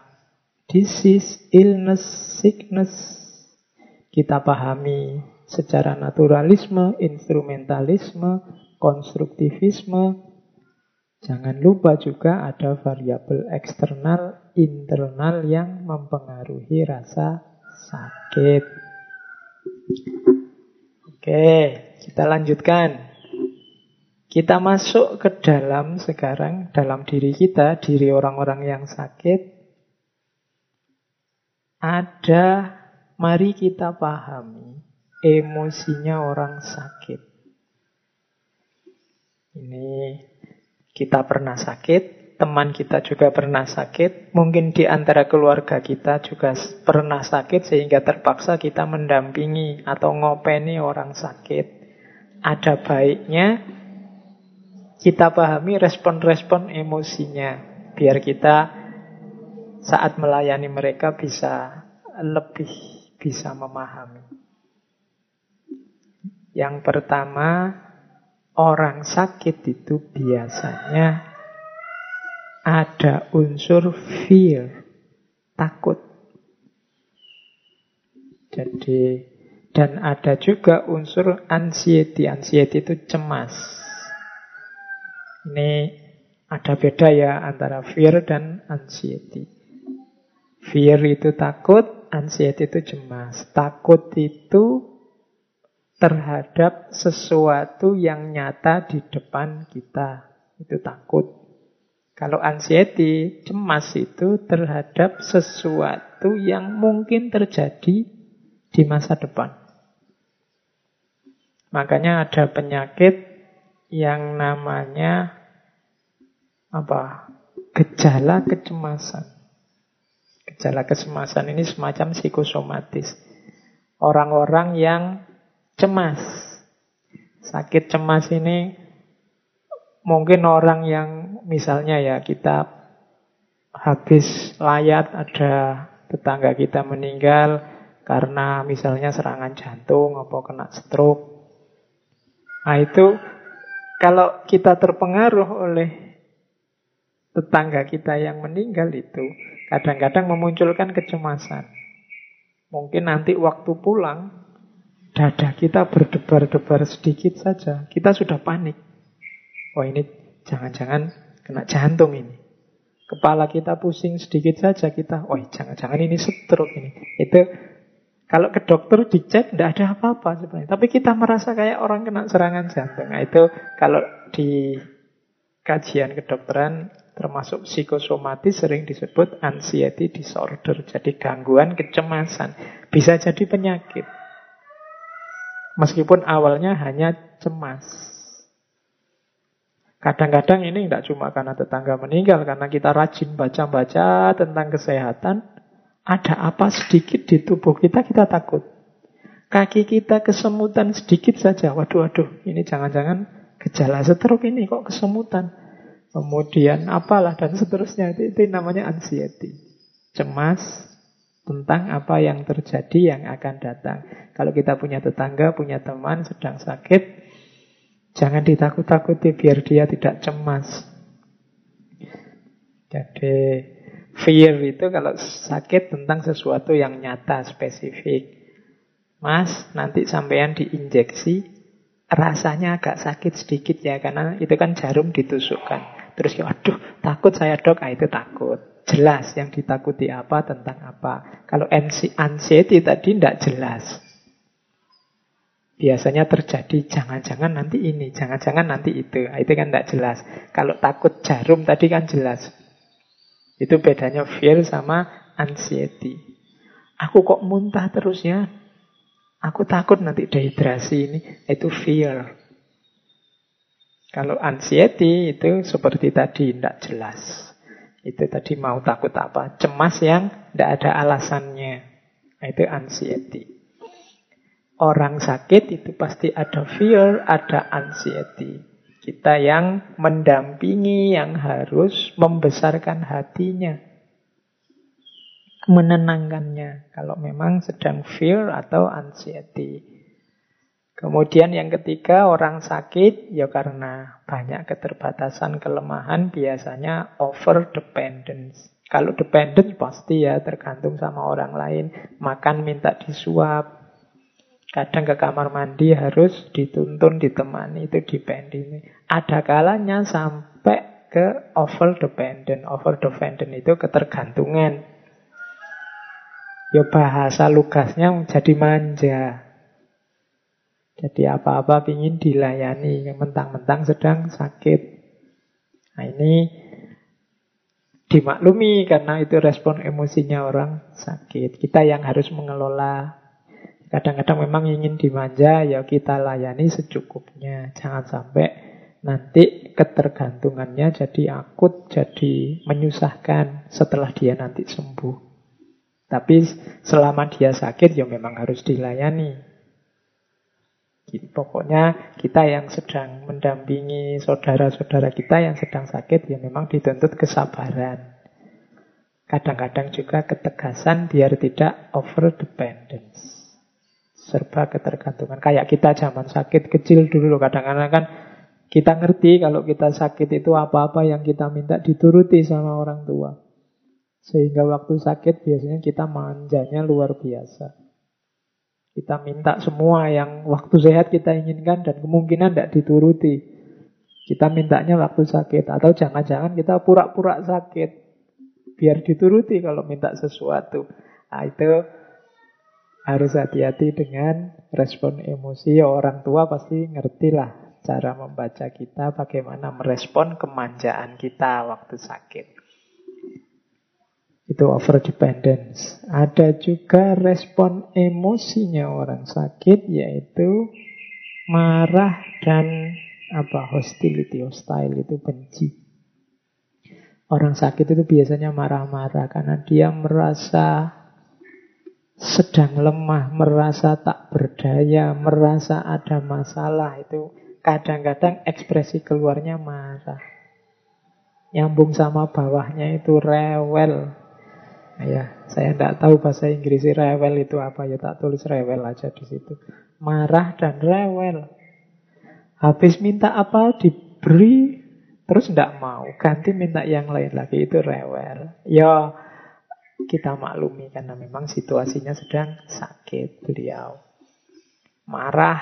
disease, illness, sickness, kita pahami secara naturalisme, instrumentalisme, konstruktivisme. Jangan lupa juga ada variabel eksternal, internal yang mempengaruhi rasa sakit. Oke, kita lanjutkan. Kita masuk ke dalam sekarang, dalam diri kita, diri orang-orang yang sakit. Ada Mari kita pahami emosinya orang sakit. Ini kita pernah sakit, teman kita juga pernah sakit, mungkin di antara keluarga kita juga pernah sakit sehingga terpaksa kita mendampingi atau ngopeni orang sakit. Ada baiknya kita pahami respon-respon emosinya biar kita saat melayani mereka bisa lebih bisa memahami. Yang pertama, orang sakit itu biasanya ada unsur fear, takut. Jadi, dan ada juga unsur anxiety. Anxiety itu cemas. Ini ada beda ya antara fear dan anxiety. Fear itu takut, Anxiety itu cemas. Takut itu terhadap sesuatu yang nyata di depan kita. Itu takut. Kalau anxiety, cemas itu terhadap sesuatu yang mungkin terjadi di masa depan. Makanya ada penyakit yang namanya apa? Gejala kecemasan. Gejala kecemasan ini semacam psikosomatis. orang-orang yang cemas. Sakit cemas ini mungkin orang yang misalnya ya kita habis layat ada tetangga kita meninggal karena misalnya serangan jantung atau kena stroke. Nah itu kalau kita terpengaruh oleh tetangga kita yang meninggal itu kadang-kadang memunculkan kecemasan. Mungkin nanti waktu pulang dada kita berdebar-debar sedikit saja, kita sudah panik. Oh ini jangan-jangan kena jantung ini. Kepala kita pusing sedikit saja kita, oh jangan-jangan ini stroke ini. Itu kalau ke dokter dicek tidak ada apa-apa sebenarnya. Tapi kita merasa kayak orang kena serangan jantung. Nah, itu kalau di kajian kedokteran termasuk psikosomatis sering disebut anxiety disorder. Jadi gangguan kecemasan. Bisa jadi penyakit. Meskipun awalnya hanya cemas. Kadang-kadang ini tidak cuma karena tetangga meninggal, karena kita rajin baca-baca tentang kesehatan, ada apa sedikit di tubuh kita, kita takut. Kaki kita kesemutan sedikit saja, waduh, waduh, ini jangan-jangan gejala stroke ini kok kesemutan. Kemudian apalah dan seterusnya, itu, itu namanya anxiety. Cemas tentang apa yang terjadi yang akan datang. Kalau kita punya tetangga, punya teman sedang sakit, Jangan ditakut-takuti biar dia tidak cemas. Jadi fear itu kalau sakit tentang sesuatu yang nyata, spesifik. Mas, nanti sampean diinjeksi, rasanya agak sakit sedikit ya, karena itu kan jarum ditusukkan. Terus ya, aduh, takut saya dok, ah, itu takut. Jelas yang ditakuti apa, tentang apa. Kalau anxiety tadi tidak jelas biasanya terjadi jangan-jangan nanti ini, jangan-jangan nanti itu. Nah, itu kan tidak jelas. Kalau takut jarum tadi kan jelas. Itu bedanya fear sama anxiety. Aku kok muntah terus ya? Aku takut nanti dehidrasi ini. Itu fear. Kalau anxiety itu seperti tadi, tidak jelas. Itu tadi mau takut apa? Cemas yang tidak ada alasannya. Nah, itu anxiety orang sakit itu pasti ada fear, ada anxiety. Kita yang mendampingi, yang harus membesarkan hatinya. Menenangkannya. Kalau memang sedang fear atau anxiety. Kemudian yang ketiga, orang sakit ya karena banyak keterbatasan, kelemahan, biasanya over dependence. Kalau dependent pasti ya tergantung sama orang lain. Makan minta disuap, Kadang ke kamar mandi harus dituntun, ditemani, itu dependent. Ada kalanya sampai ke over dependent. Over dependent itu ketergantungan. Ya bahasa lugasnya jadi manja. Jadi apa-apa ingin dilayani, mentang-mentang sedang sakit. Nah ini dimaklumi karena itu respon emosinya orang sakit. Kita yang harus mengelola Kadang-kadang memang ingin dimanja, ya kita layani secukupnya. Jangan sampai nanti ketergantungannya jadi akut, jadi menyusahkan setelah dia nanti sembuh. Tapi selama dia sakit, ya memang harus dilayani. Jadi pokoknya kita yang sedang mendampingi saudara-saudara kita yang sedang sakit, ya memang dituntut kesabaran. Kadang-kadang juga ketegasan biar tidak over dependence serba ketergantungan. Kayak kita zaman sakit kecil dulu kadang-kadang kan kita ngerti kalau kita sakit itu apa-apa yang kita minta dituruti sama orang tua. Sehingga waktu sakit biasanya kita manjanya luar biasa. Kita minta semua yang waktu sehat kita inginkan dan kemungkinan tidak dituruti. Kita mintanya waktu sakit. Atau jangan-jangan kita pura-pura sakit. Biar dituruti kalau minta sesuatu. Nah itu harus hati-hati dengan respon emosi. Orang tua pasti ngerti lah cara membaca kita, bagaimana merespon kemanjaan kita waktu sakit. Itu over dependence. Ada juga respon emosinya orang sakit yaitu marah dan apa hostility, hostile itu benci. Orang sakit itu biasanya marah-marah karena dia merasa sedang lemah, merasa tak berdaya, merasa ada masalah, itu kadang-kadang ekspresi keluarnya marah. Nyambung sama bawahnya itu rewel. Ya, saya tidak tahu bahasa Inggris rewel itu apa ya, tak tulis rewel aja di situ. Marah dan rewel. Habis minta apa diberi, terus tidak mau, ganti minta yang lain lagi itu rewel. Ya, kita maklumi karena memang situasinya sedang sakit beliau. Marah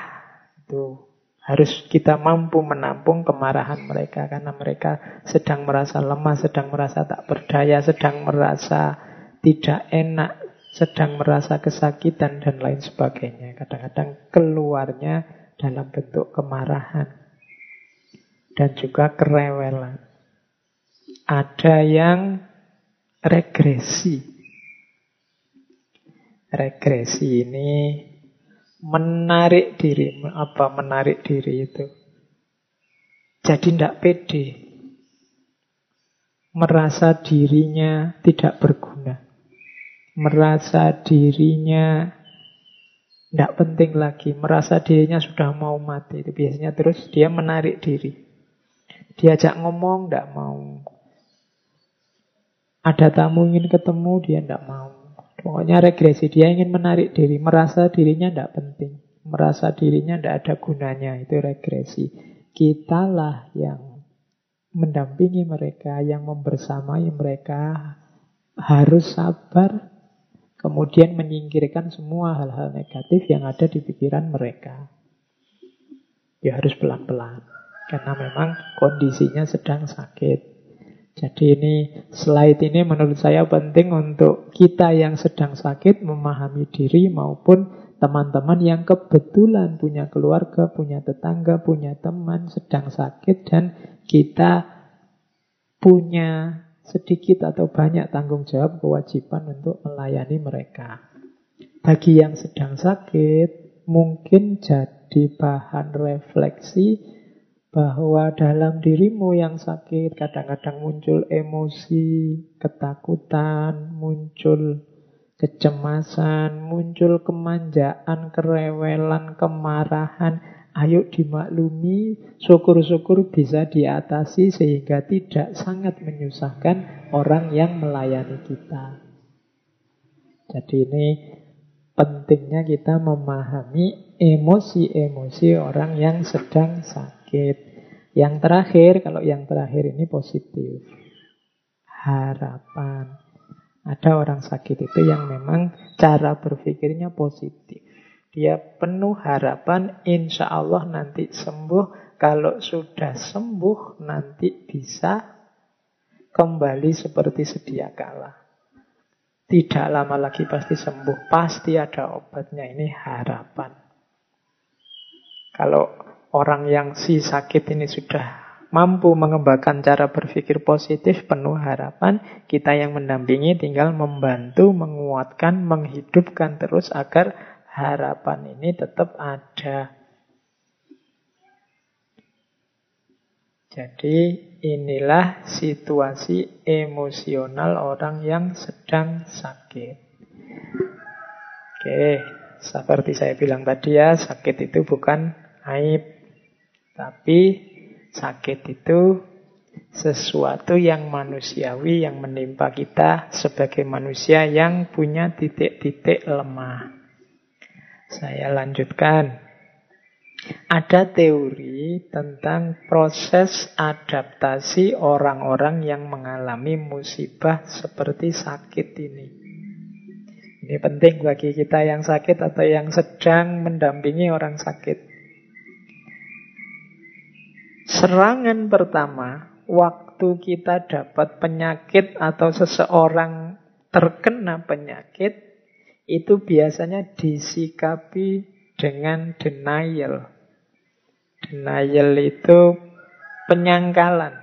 itu harus kita mampu menampung kemarahan mereka karena mereka sedang merasa lemah, sedang merasa tak berdaya, sedang merasa tidak enak, sedang merasa kesakitan dan lain sebagainya. Kadang-kadang keluarnya dalam bentuk kemarahan dan juga kerewelan. Ada yang regresi. Regresi ini menarik diri. Apa menarik diri itu? Jadi tidak pede. Merasa dirinya tidak berguna. Merasa dirinya tidak penting lagi. Merasa dirinya sudah mau mati. Itu biasanya terus dia menarik diri. Diajak ngomong, tidak mau. Ada tamu ingin ketemu, dia tidak mau. Pokoknya regresi, dia ingin menarik diri, merasa dirinya tidak penting. Merasa dirinya tidak ada gunanya, itu regresi. Kitalah yang mendampingi mereka, yang membersamai mereka, harus sabar, kemudian menyingkirkan semua hal-hal negatif yang ada di pikiran mereka. Ya harus pelan-pelan, karena memang kondisinya sedang sakit. Jadi ini slide ini menurut saya penting untuk kita yang sedang sakit memahami diri maupun teman-teman yang kebetulan punya keluarga, punya tetangga, punya teman sedang sakit dan kita punya sedikit atau banyak tanggung jawab kewajiban untuk melayani mereka. Bagi yang sedang sakit mungkin jadi bahan refleksi bahwa dalam dirimu yang sakit kadang-kadang muncul emosi, ketakutan, muncul kecemasan, muncul kemanjaan, kerewelan, kemarahan. Ayo dimaklumi, syukur-syukur bisa diatasi sehingga tidak sangat menyusahkan orang yang melayani kita. Jadi ini pentingnya kita memahami emosi-emosi orang yang sedang sakit. Yang terakhir, kalau yang terakhir ini positif. Harapan. Ada orang sakit itu yang memang cara berpikirnya positif. Dia penuh harapan, insya Allah nanti sembuh. Kalau sudah sembuh, nanti bisa kembali seperti sedia kala. Tidak lama lagi pasti sembuh. Pasti ada obatnya. Ini harapan. Kalau orang yang si sakit ini sudah mampu mengembangkan cara berpikir positif, penuh harapan, kita yang mendampingi tinggal membantu, menguatkan, menghidupkan terus agar harapan ini tetap ada. Jadi inilah situasi emosional orang yang sedang sakit. Oke, seperti saya bilang tadi ya, sakit itu bukan aib. Tapi sakit itu sesuatu yang manusiawi yang menimpa kita sebagai manusia yang punya titik-titik lemah. Saya lanjutkan. Ada teori tentang proses adaptasi orang-orang yang mengalami musibah seperti sakit ini. Ini penting bagi kita yang sakit atau yang sedang mendampingi orang sakit. Serangan pertama, waktu kita dapat penyakit atau seseorang terkena penyakit, itu biasanya disikapi dengan denial. Denial itu penyangkalan.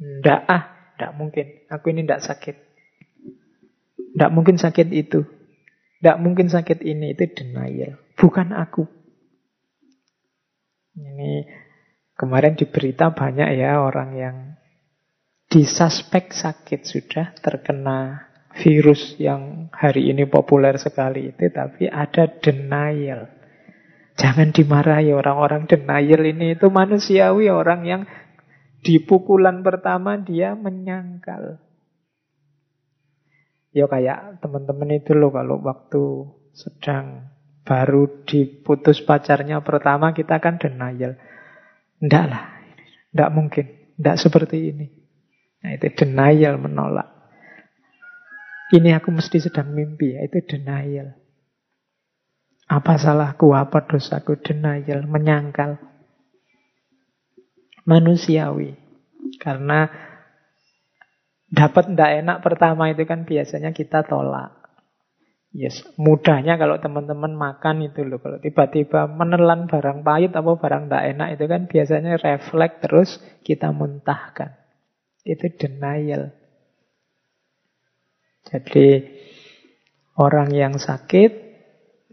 Nggak ah, nggak mungkin. Aku ini nggak sakit. Nggak mungkin sakit itu. Nggak mungkin sakit ini. Itu denial. Bukan aku. Ini kemarin di berita banyak ya orang yang disuspek sakit sudah terkena virus yang hari ini populer sekali itu, tapi ada denial. Jangan dimarahi orang-orang denial ini itu manusiawi orang yang di pukulan pertama dia menyangkal. Ya kayak teman-teman itu loh kalau waktu sedang baru diputus pacarnya pertama kita kan denial. Enggak lah, enggak mungkin, enggak seperti ini. Nah itu denial menolak. Ini aku mesti sedang mimpi, ya, itu denial. Apa salahku, apa dosaku? Denial, menyangkal. Manusiawi. Karena dapat ndak enak pertama itu kan biasanya kita tolak. Yes, mudahnya kalau teman-teman makan itu loh. Kalau tiba-tiba menelan barang pahit atau barang ndak enak itu kan biasanya refleks terus kita muntahkan. Itu denial. Jadi orang yang sakit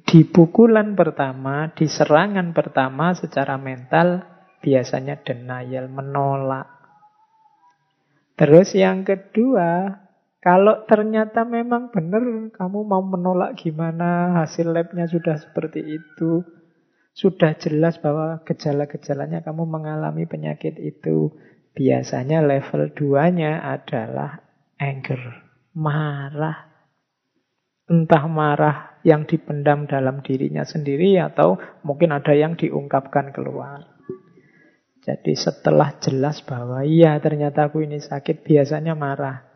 di pukulan pertama, di serangan pertama secara mental biasanya denial, menolak. Terus yang kedua, kalau ternyata memang benar kamu mau menolak gimana, hasil labnya sudah seperti itu, sudah jelas bahwa gejala-gejalanya kamu mengalami penyakit itu, biasanya level 2-nya adalah anger, marah. Entah marah yang dipendam dalam dirinya sendiri atau mungkin ada yang diungkapkan keluar. Jadi setelah jelas bahwa iya ternyata aku ini sakit, biasanya marah.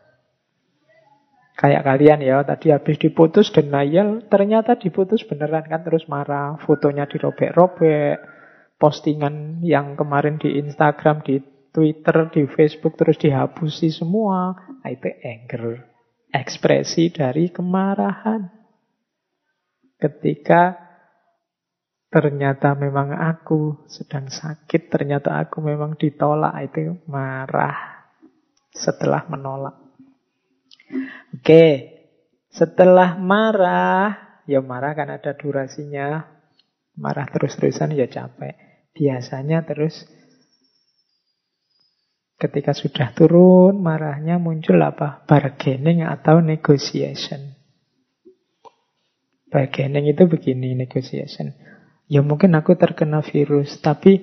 Kayak kalian ya, tadi habis diputus denial, ternyata diputus beneran kan terus marah. Fotonya dirobek-robek, postingan yang kemarin di Instagram, di Twitter, di Facebook terus dihapusi semua. Nah, itu anger, ekspresi dari kemarahan. Ketika ternyata memang aku sedang sakit, ternyata aku memang ditolak, itu marah setelah menolak. Oke, setelah marah, ya marah kan ada durasinya, marah terus-terusan ya capek. Biasanya terus ketika sudah turun marahnya muncul apa? Bargaining atau negotiation. Bargaining itu begini negotiation. Ya mungkin aku terkena virus, tapi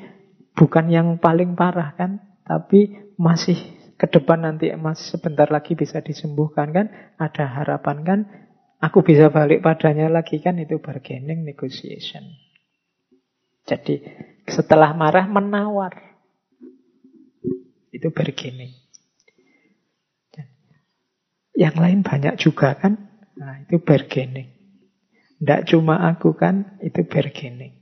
bukan yang paling parah kan, tapi masih ke depan nanti masih sebentar lagi bisa disembuhkan kan, ada harapan kan, aku bisa balik padanya lagi kan, itu bargaining negotiation. Jadi setelah marah menawar. Itu bargaining. Yang lain banyak juga kan? Nah, itu bargaining. Tidak cuma aku kan, itu bargaining.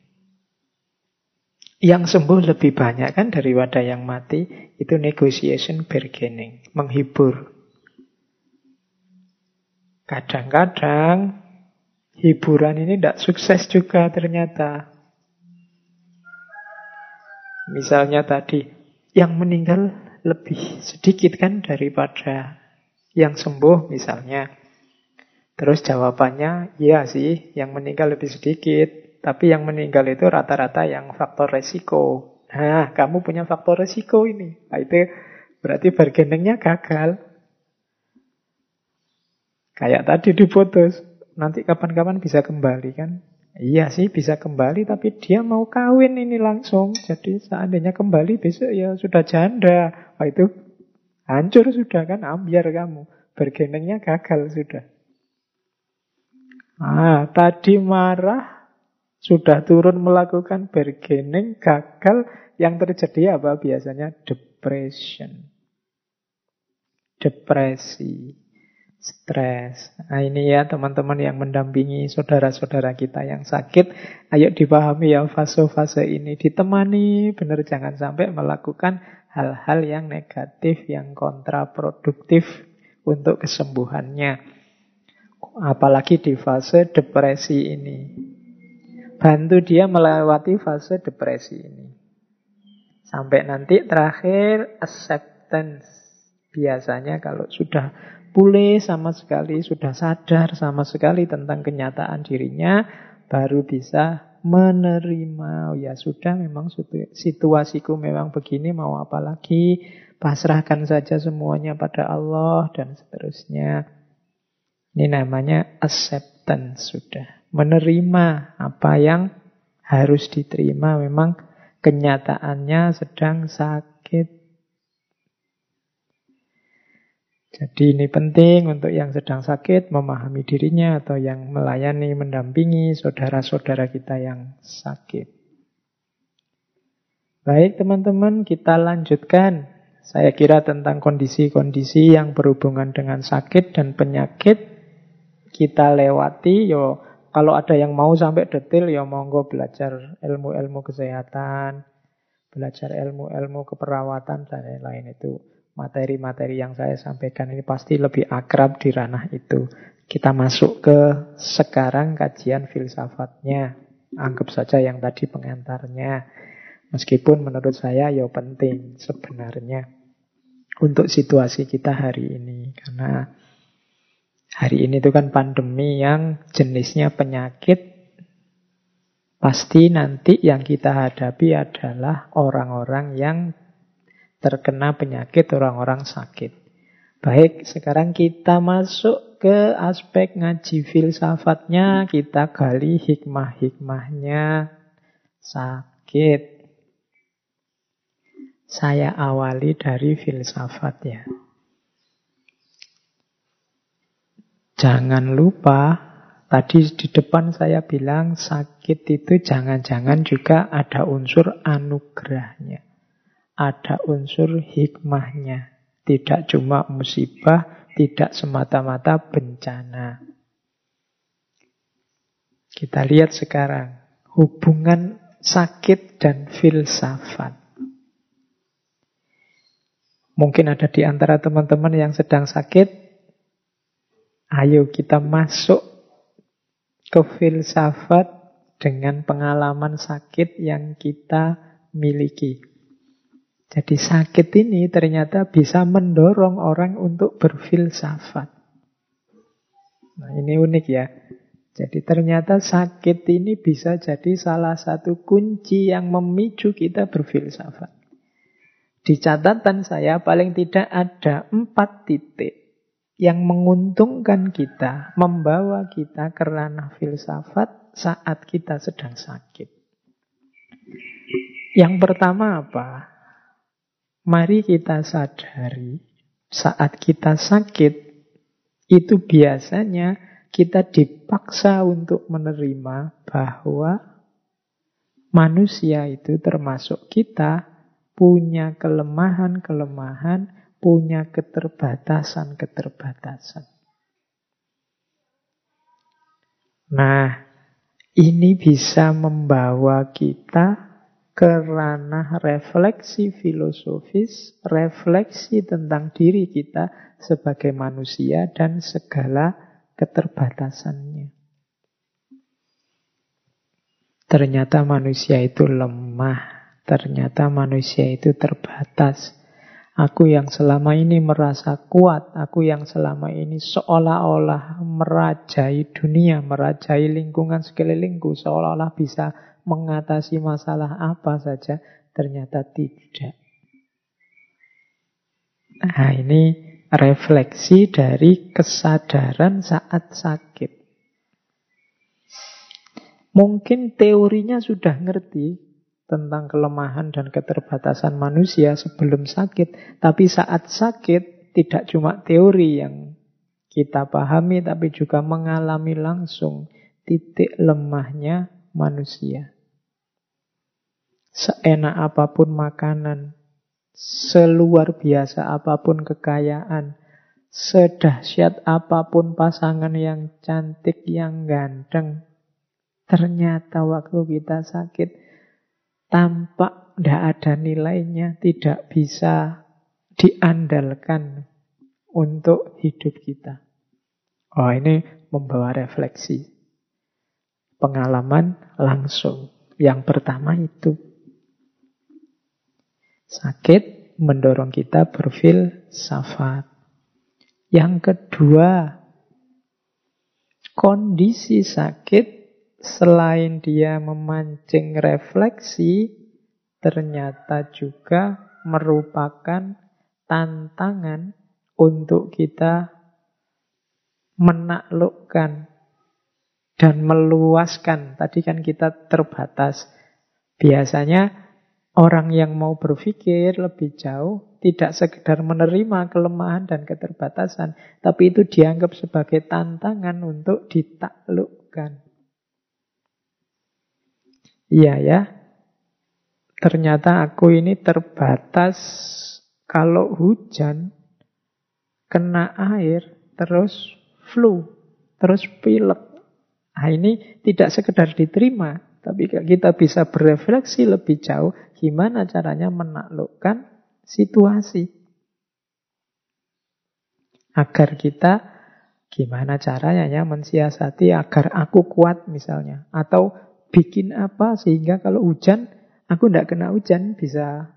Yang sembuh lebih banyak kan daripada yang mati, itu negotiation bargaining, menghibur. Kadang-kadang hiburan ini tidak sukses juga ternyata. Misalnya tadi, yang meninggal lebih sedikit kan daripada yang sembuh misalnya. Terus jawabannya, iya sih, yang meninggal lebih sedikit. Tapi yang meninggal itu rata-rata yang faktor resiko. Nah, kamu punya faktor resiko ini. Nah, itu berarti bargainingnya gagal. Kayak tadi diputus. Nanti kapan-kapan bisa kembali kan? Iya sih bisa kembali, tapi dia mau kawin ini langsung. Jadi seandainya kembali besok ya sudah janda. Wah itu hancur sudah kan, ambiar kamu. Bargainingnya gagal sudah. Ah, tadi marah, sudah turun melakukan bargaining, gagal, yang terjadi apa biasanya? Depression. Depresi, stres. Nah ini ya teman-teman yang mendampingi saudara-saudara kita yang sakit, ayo dipahami ya fase-fase ini. Ditemani, benar jangan sampai melakukan hal-hal yang negatif, yang kontraproduktif untuk kesembuhannya. Apalagi di fase depresi ini. Bantu dia melewati fase depresi ini. Sampai nanti terakhir acceptance. Biasanya kalau sudah pulih sama sekali, sudah sadar sama sekali tentang kenyataan dirinya, baru bisa menerima. Oh ya sudah memang situasiku memang begini, mau apa lagi? Pasrahkan saja semuanya pada Allah dan seterusnya. Ini namanya acceptance sudah. Menerima apa yang harus diterima. Memang kenyataannya sedang sakit. Jadi ini penting untuk yang sedang sakit memahami dirinya atau yang melayani, mendampingi saudara-saudara kita yang sakit. Baik teman-teman, kita lanjutkan. Saya kira tentang kondisi-kondisi yang berhubungan dengan sakit dan penyakit kita lewati. Yo, kalau ada yang mau sampai detail, ya monggo belajar ilmu-ilmu kesehatan, belajar ilmu-ilmu keperawatan dan lain-lain itu materi-materi yang saya sampaikan ini pasti lebih akrab di ranah itu. Kita masuk ke sekarang kajian filsafatnya. Anggap saja yang tadi pengantarnya. Meskipun menurut saya ya penting sebenarnya untuk situasi kita hari ini. Karena hari ini itu kan pandemi yang jenisnya penyakit. Pasti nanti yang kita hadapi adalah orang-orang yang terkena penyakit orang-orang sakit. Baik, sekarang kita masuk ke aspek ngaji filsafatnya, kita gali hikmah-hikmahnya sakit. Saya awali dari filsafat ya. Jangan lupa, tadi di depan saya bilang sakit itu jangan-jangan juga ada unsur anugerahnya ada unsur hikmahnya. Tidak cuma musibah, tidak semata-mata bencana. Kita lihat sekarang hubungan sakit dan filsafat. Mungkin ada di antara teman-teman yang sedang sakit. Ayo kita masuk ke filsafat dengan pengalaman sakit yang kita miliki. Jadi sakit ini ternyata bisa mendorong orang untuk berfilsafat. Nah ini unik ya. Jadi ternyata sakit ini bisa jadi salah satu kunci yang memicu kita berfilsafat. Di catatan saya paling tidak ada empat titik yang menguntungkan kita, membawa kita ke ranah filsafat saat kita sedang sakit. Yang pertama apa? Mari kita sadari saat kita sakit itu biasanya kita dipaksa untuk menerima bahwa manusia itu termasuk kita punya kelemahan-kelemahan, punya keterbatasan-keterbatasan. Nah, ini bisa membawa kita ke ranah refleksi filosofis, refleksi tentang diri kita sebagai manusia dan segala keterbatasannya. Ternyata manusia itu lemah, ternyata manusia itu terbatas. Aku yang selama ini merasa kuat, aku yang selama ini seolah-olah merajai dunia, merajai lingkungan sekelilingku, seolah-olah bisa mengatasi masalah apa saja, ternyata tidak. Nah, ini refleksi dari kesadaran saat sakit. Mungkin teorinya sudah ngerti tentang kelemahan dan keterbatasan manusia sebelum sakit, tapi saat sakit tidak cuma teori yang kita pahami, tapi juga mengalami langsung titik lemahnya manusia. Seenak apa pun makanan, seluar biasa apa pun kekayaan, sedahsyat apa pun pasangan yang cantik, yang ganteng, ternyata waktu kita sakit tampak tidak ada nilainya, tidak bisa diandalkan untuk hidup kita. Oh ini membawa refleksi. Pengalaman langsung. Yang pertama itu. Sakit mendorong kita berfilsafat. Yang kedua, kondisi sakit selain dia memancing refleksi, ternyata juga merupakan tantangan untuk kita menaklukkan dan meluaskan. Tadi kan kita terbatas. Biasanya orang yang mau berpikir lebih jauh tidak sekedar menerima kelemahan dan keterbatasan, tapi itu dianggap sebagai tantangan untuk ditaklukkan. Iya ya, ternyata aku ini terbatas kalau hujan kena air terus flu, terus pilek. Nah ini tidak sekedar diterima, tapi kita bisa berefleksi lebih jauh gimana caranya menaklukkan situasi. Agar kita gimana caranya ya mensiasati agar aku kuat misalnya. Atau bikin apa sehingga kalau hujan aku tidak kena hujan bisa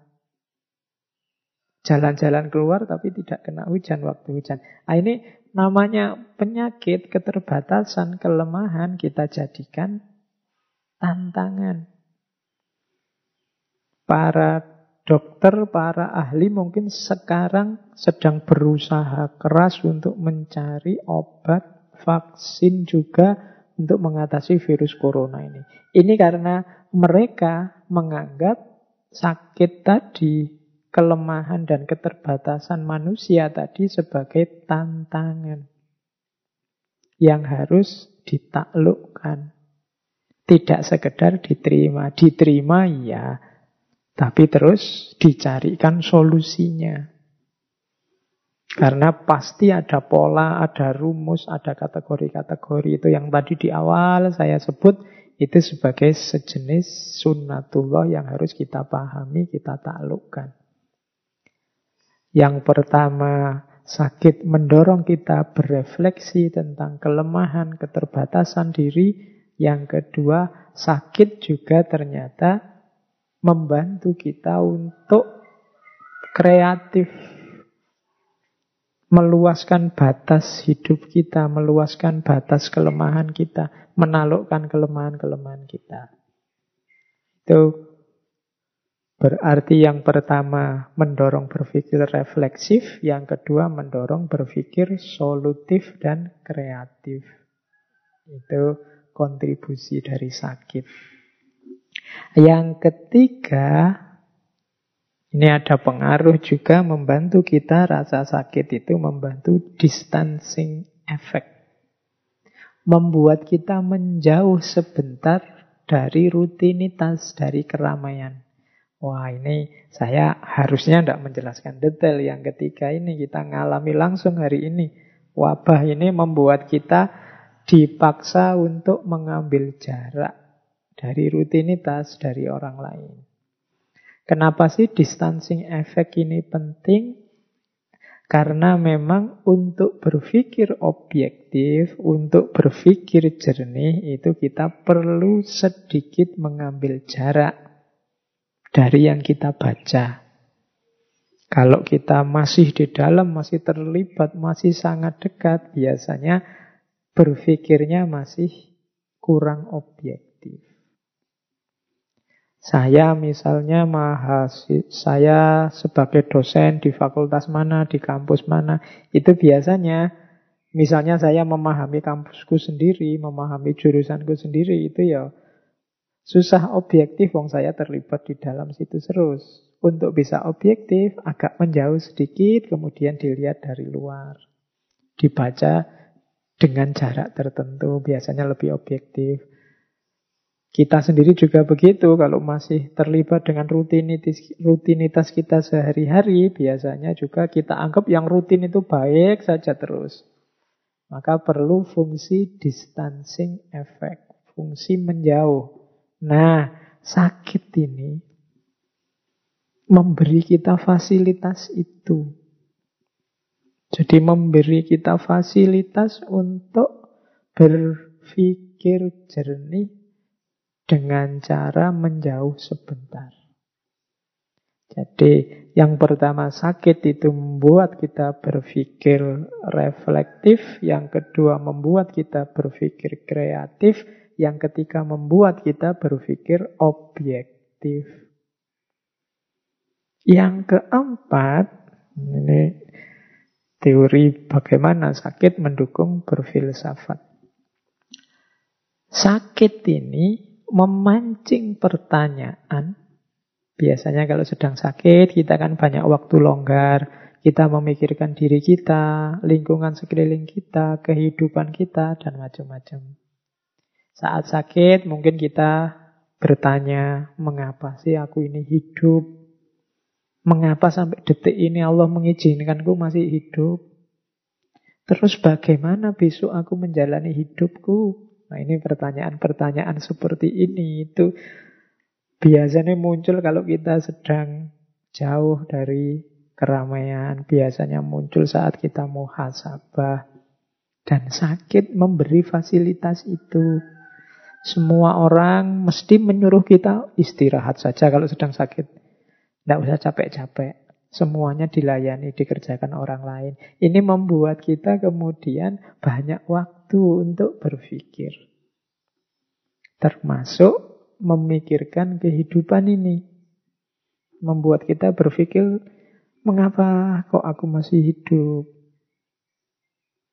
jalan-jalan keluar tapi tidak kena hujan waktu hujan. Nah, ini namanya penyakit, keterbatasan, kelemahan kita jadikan tantangan. Para dokter, para ahli mungkin sekarang sedang berusaha keras untuk mencari obat, vaksin juga untuk mengatasi virus corona ini. Ini karena mereka menganggap sakit tadi kelemahan dan keterbatasan manusia tadi sebagai tantangan yang harus ditaklukkan. Tidak sekedar diterima. Diterima ya, tapi terus dicarikan solusinya. Karena pasti ada pola, ada rumus, ada kategori-kategori itu yang tadi di awal saya sebut itu sebagai sejenis sunnatullah yang harus kita pahami, kita taklukkan. Yang pertama, sakit mendorong kita berefleksi tentang kelemahan, keterbatasan diri. Yang kedua, sakit juga ternyata membantu kita untuk kreatif. Meluaskan batas hidup kita, meluaskan batas kelemahan kita, menaklukkan kelemahan-kelemahan kita. Itu Berarti yang pertama mendorong berpikir refleksif, yang kedua mendorong berpikir solutif dan kreatif. Itu kontribusi dari sakit. Yang ketiga, ini ada pengaruh juga membantu kita rasa sakit itu membantu distancing effect. Membuat kita menjauh sebentar dari rutinitas, dari keramaian. Wah ini saya harusnya tidak menjelaskan detail. Yang ketiga ini kita ngalami langsung hari ini. Wabah ini membuat kita dipaksa untuk mengambil jarak dari rutinitas, dari orang lain. Kenapa sih distancing effect ini penting? Karena memang untuk berpikir objektif, untuk berpikir jernih, itu kita perlu sedikit mengambil jarak dari yang kita baca. Kalau kita masih di dalam, masih terlibat, masih sangat dekat, biasanya berpikirnya masih kurang objektif. Saya misalnya mahasiswa, saya sebagai dosen di fakultas mana, di kampus mana, itu biasanya misalnya saya memahami kampusku sendiri, memahami jurusanku sendiri, itu ya Susah objektif, wong saya terlibat di dalam situ terus. Untuk bisa objektif, agak menjauh sedikit, kemudian dilihat dari luar. Dibaca dengan jarak tertentu, biasanya lebih objektif. Kita sendiri juga begitu, kalau masih terlibat dengan rutinitas, rutinitas kita sehari-hari, biasanya juga kita anggap yang rutin itu baik saja terus. Maka perlu fungsi distancing effect, fungsi menjauh. Nah, sakit ini memberi kita fasilitas itu. Jadi memberi kita fasilitas untuk berpikir jernih dengan cara menjauh sebentar. Jadi yang pertama sakit itu membuat kita berpikir reflektif, yang kedua membuat kita berpikir kreatif, yang ketiga membuat kita berpikir objektif. Yang keempat, ini Teori bagaimana sakit mendukung berfilsafat. Sakit ini memancing pertanyaan. Biasanya kalau sedang sakit, kita kan banyak waktu longgar. Kita memikirkan diri kita, lingkungan sekeliling kita, kehidupan kita, dan macam-macam. Saat sakit, mungkin kita bertanya, mengapa sih aku ini hidup? Mengapa sampai detik ini Allah mengizinkanku masih hidup? Terus bagaimana besok aku menjalani hidupku? Nah ini pertanyaan-pertanyaan seperti ini itu biasanya muncul kalau kita sedang jauh dari keramaian. Biasanya muncul saat kita muhasabah. Dan sakit memberi fasilitas itu. Semua orang mesti menyuruh kita istirahat saja kalau sedang sakit. Tidak usah capek-capek. Semuanya dilayani, dikerjakan orang lain. Ini membuat kita kemudian banyak waktu untuk berpikir. Termasuk memikirkan kehidupan ini. Membuat kita berpikir, mengapa kok aku masih hidup?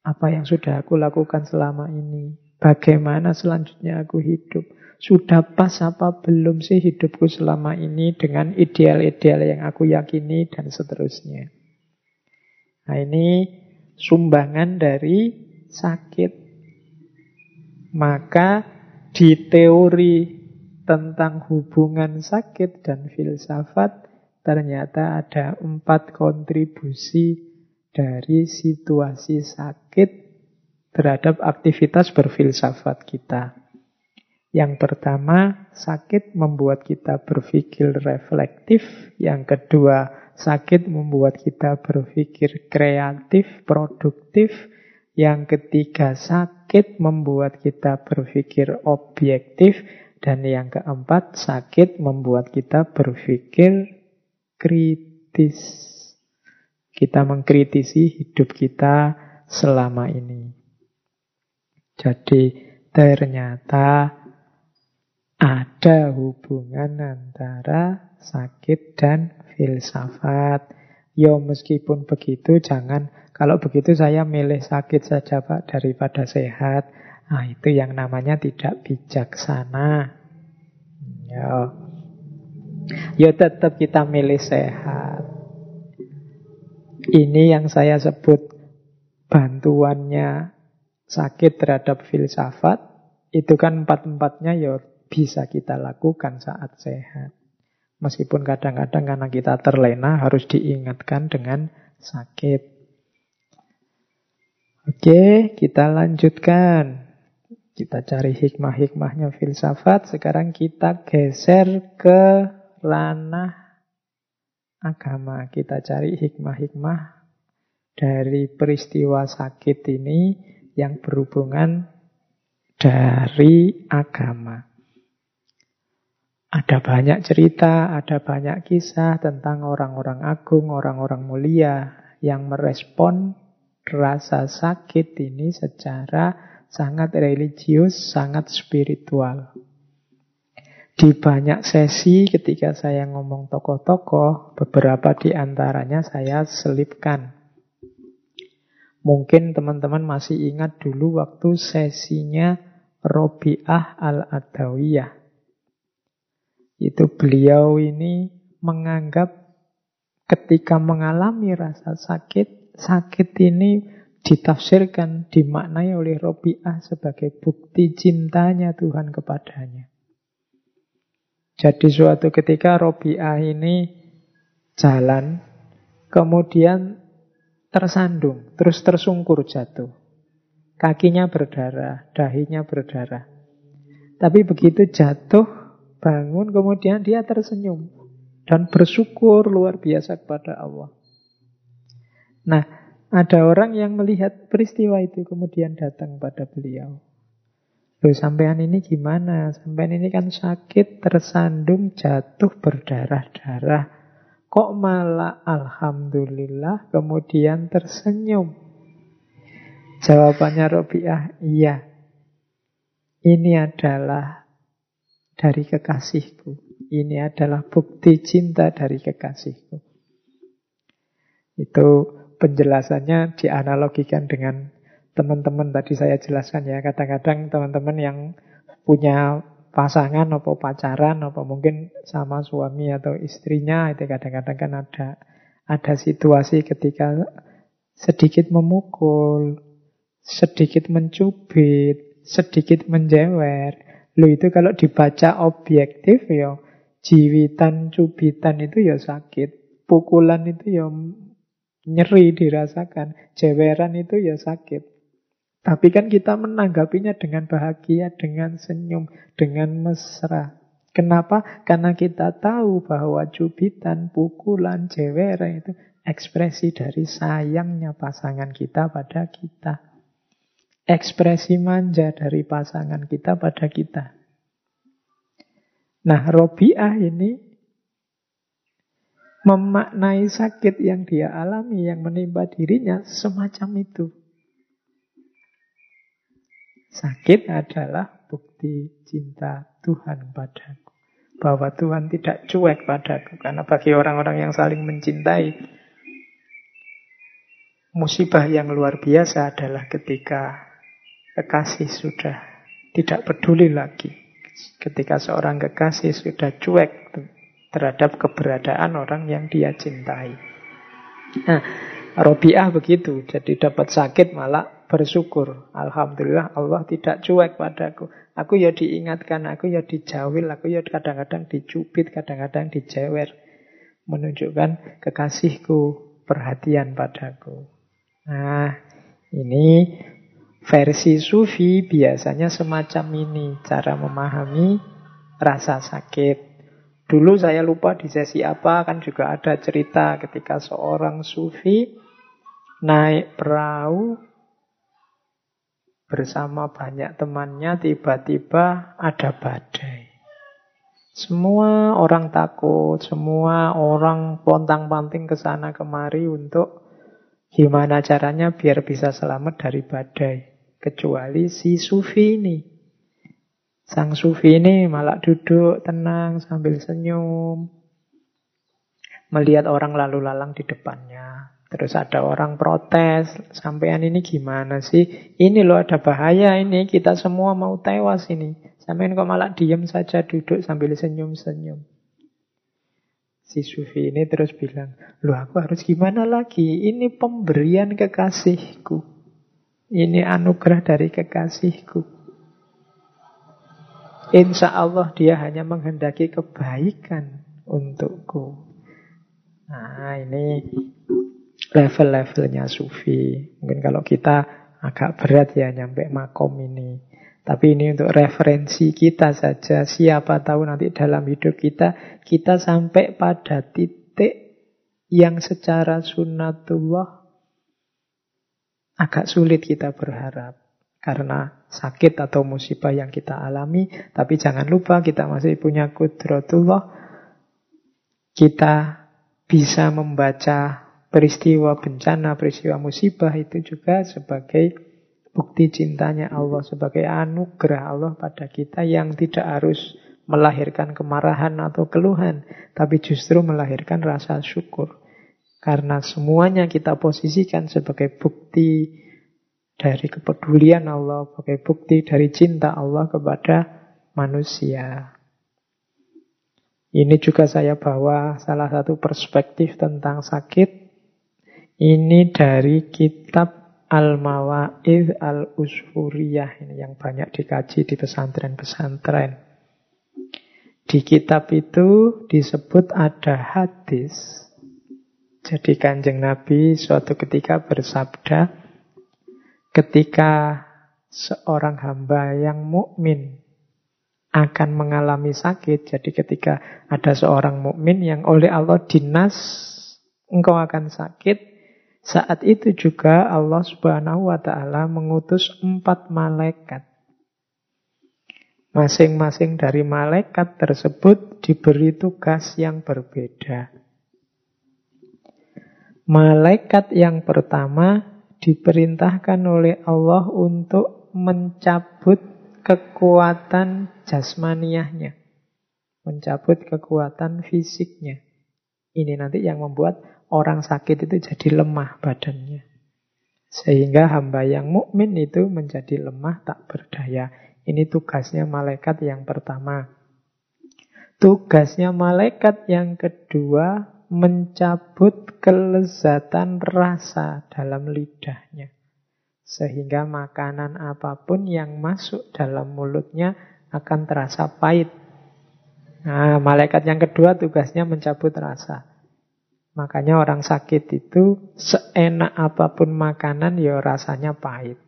Apa yang sudah aku lakukan selama ini? Bagaimana selanjutnya aku hidup? Sudah pas apa belum sih hidupku selama ini dengan ideal-ideal yang aku yakini dan seterusnya. Nah ini sumbangan dari sakit. Maka di teori tentang hubungan sakit dan filsafat ternyata ada empat kontribusi dari situasi sakit terhadap aktivitas berfilsafat kita. Yang pertama, sakit membuat kita berpikir reflektif. Yang kedua, sakit membuat kita berpikir kreatif, produktif. Yang ketiga, sakit membuat kita berpikir objektif. Dan yang keempat, sakit membuat kita berpikir kritis. Kita mengkritisi hidup kita selama ini. Jadi ternyata ada hubungan antara sakit dan filsafat. Ya meskipun begitu jangan kalau begitu saya milih sakit saja Pak daripada sehat. Nah itu yang namanya tidak bijaksana. Ya. Ya tetap kita milih sehat. Ini yang saya sebut bantuannya sakit terhadap filsafat. Itu kan empat-empatnya ya bisa kita lakukan saat sehat. Meskipun kadang-kadang karena kita terlena harus diingatkan dengan sakit. Oke, kita lanjutkan. Kita cari hikmah-hikmahnya filsafat. Sekarang kita geser ke ranah agama. Kita cari hikmah-hikmah dari peristiwa sakit ini yang berhubungan dari agama. Ada banyak cerita, ada banyak kisah tentang orang-orang agung, orang-orang mulia yang merespon rasa sakit ini secara sangat religius, sangat spiritual. Di banyak sesi ketika saya ngomong tokoh-tokoh, beberapa di antaranya saya selipkan. Mungkin teman-teman masih ingat dulu waktu sesinya Robiah al-Adawiyah. Itu beliau ini menganggap ketika mengalami rasa sakit, sakit ini ditafsirkan, dimaknai oleh Robiah sebagai bukti cintanya Tuhan kepadanya. Jadi suatu ketika Robiah ini jalan, kemudian tersandung, terus tersungkur jatuh. Kakinya berdarah, dahinya berdarah. Tapi begitu jatuh, bangun, kemudian dia tersenyum dan bersyukur luar biasa kepada Allah. Nah, ada orang yang melihat peristiwa itu kemudian datang pada beliau. Loh, sampean ini gimana? Sampean ini kan sakit, tersandung, jatuh, berdarah-darah. Kok malah Alhamdulillah kemudian tersenyum? Jawabannya Robiah, iya. Ini adalah dari kekasihku. Ini adalah bukti cinta dari kekasihku. Itu penjelasannya dianalogikan dengan teman-teman tadi saya jelaskan ya. Kadang-kadang teman-teman yang punya pasangan atau pacaran atau mungkin sama suami atau istrinya itu kadang-kadang kan ada ada situasi ketika sedikit memukul, sedikit mencubit, sedikit menjewer. Lo itu kalau dibaca objektif ya jiwitan cubitan itu ya sakit, pukulan itu ya nyeri dirasakan, jeweran itu ya sakit. Tapi kan kita menanggapinya dengan bahagia, dengan senyum, dengan mesra. Kenapa? Karena kita tahu bahwa cubitan, pukulan, jeweran itu ekspresi dari sayangnya pasangan kita pada kita. Ekspresi manja dari pasangan kita pada kita. Nah, Robiah ini memaknai sakit yang dia alami, yang menimpa dirinya semacam itu. Sakit adalah bukti cinta Tuhan padaku. Bahwa Tuhan tidak cuek padaku. Karena bagi orang-orang yang saling mencintai, musibah yang luar biasa adalah ketika kekasih sudah tidak peduli lagi. Ketika seorang kekasih sudah cuek terhadap keberadaan orang yang dia cintai. Nah, Robiah begitu, jadi dapat sakit malah bersyukur. Alhamdulillah Allah tidak cuek padaku. Aku ya diingatkan, aku ya dijawil, aku ya kadang-kadang dicubit, kadang-kadang dijewer. Menunjukkan kekasihku perhatian padaku. Nah, ini versi sufi biasanya semacam ini. Cara memahami rasa sakit. Dulu saya lupa di sesi apa, kan juga ada cerita ketika seorang sufi naik perahu bersama banyak temannya tiba-tiba ada badai. Semua orang takut, semua orang pontang-panting ke sana kemari untuk gimana caranya biar bisa selamat dari badai. Kecuali si Sufi ini. Sang Sufi ini malah duduk tenang sambil senyum. Melihat orang lalu lalang di depannya. Terus ada orang protes, sampean ini gimana sih? Ini loh ada bahaya ini, kita semua mau tewas ini. Sampean kok malah diem saja duduk sambil senyum-senyum. Si Sufi ini terus bilang, loh aku harus gimana lagi? Ini pemberian kekasihku. Ini anugerah dari kekasihku. Insya Allah dia hanya menghendaki kebaikan untukku. Nah ini level-levelnya sufi. Mungkin kalau kita agak berat ya nyampe makom ini. Tapi ini untuk referensi kita saja. Siapa tahu nanti dalam hidup kita, kita sampai pada titik yang secara sunnatullah agak sulit kita berharap. Karena sakit atau musibah yang kita alami. Tapi jangan lupa kita masih punya kudratullah. Kita bisa membaca peristiwa bencana, peristiwa musibah itu juga sebagai bukti cintanya Allah, sebagai anugerah Allah pada kita yang tidak harus melahirkan kemarahan atau keluhan, tapi justru melahirkan rasa syukur. Karena semuanya kita posisikan sebagai bukti dari kepedulian Allah, sebagai bukti dari cinta Allah kepada manusia. Ini juga saya bawa salah satu perspektif tentang sakit ini dari kitab Al-Mawa'id Al-Usfuriyah ini yang banyak dikaji di pesantren-pesantren. Di kitab itu disebut ada hadis. Jadi kanjeng Nabi suatu ketika bersabda, ketika seorang hamba yang mukmin akan mengalami sakit. Jadi ketika ada seorang mukmin yang oleh Allah dinas engkau akan sakit, saat itu juga Allah Subhanahu wa taala mengutus empat malaikat. Masing-masing dari malaikat tersebut diberi tugas yang berbeda. Malaikat yang pertama diperintahkan oleh Allah untuk mencabut kekuatan jasmaniahnya. Mencabut kekuatan fisiknya. Ini nanti yang membuat orang sakit itu jadi lemah badannya. Sehingga hamba yang mukmin itu menjadi lemah tak berdaya. Ini tugasnya malaikat yang pertama. Tugasnya malaikat yang kedua mencabut kelezatan rasa dalam lidahnya. Sehingga makanan apa pun yang masuk dalam mulutnya akan terasa pahit. Nah, malaikat yang kedua tugasnya mencabut rasa. Makanya orang sakit itu seenak apa pun makanan ya rasanya pahit.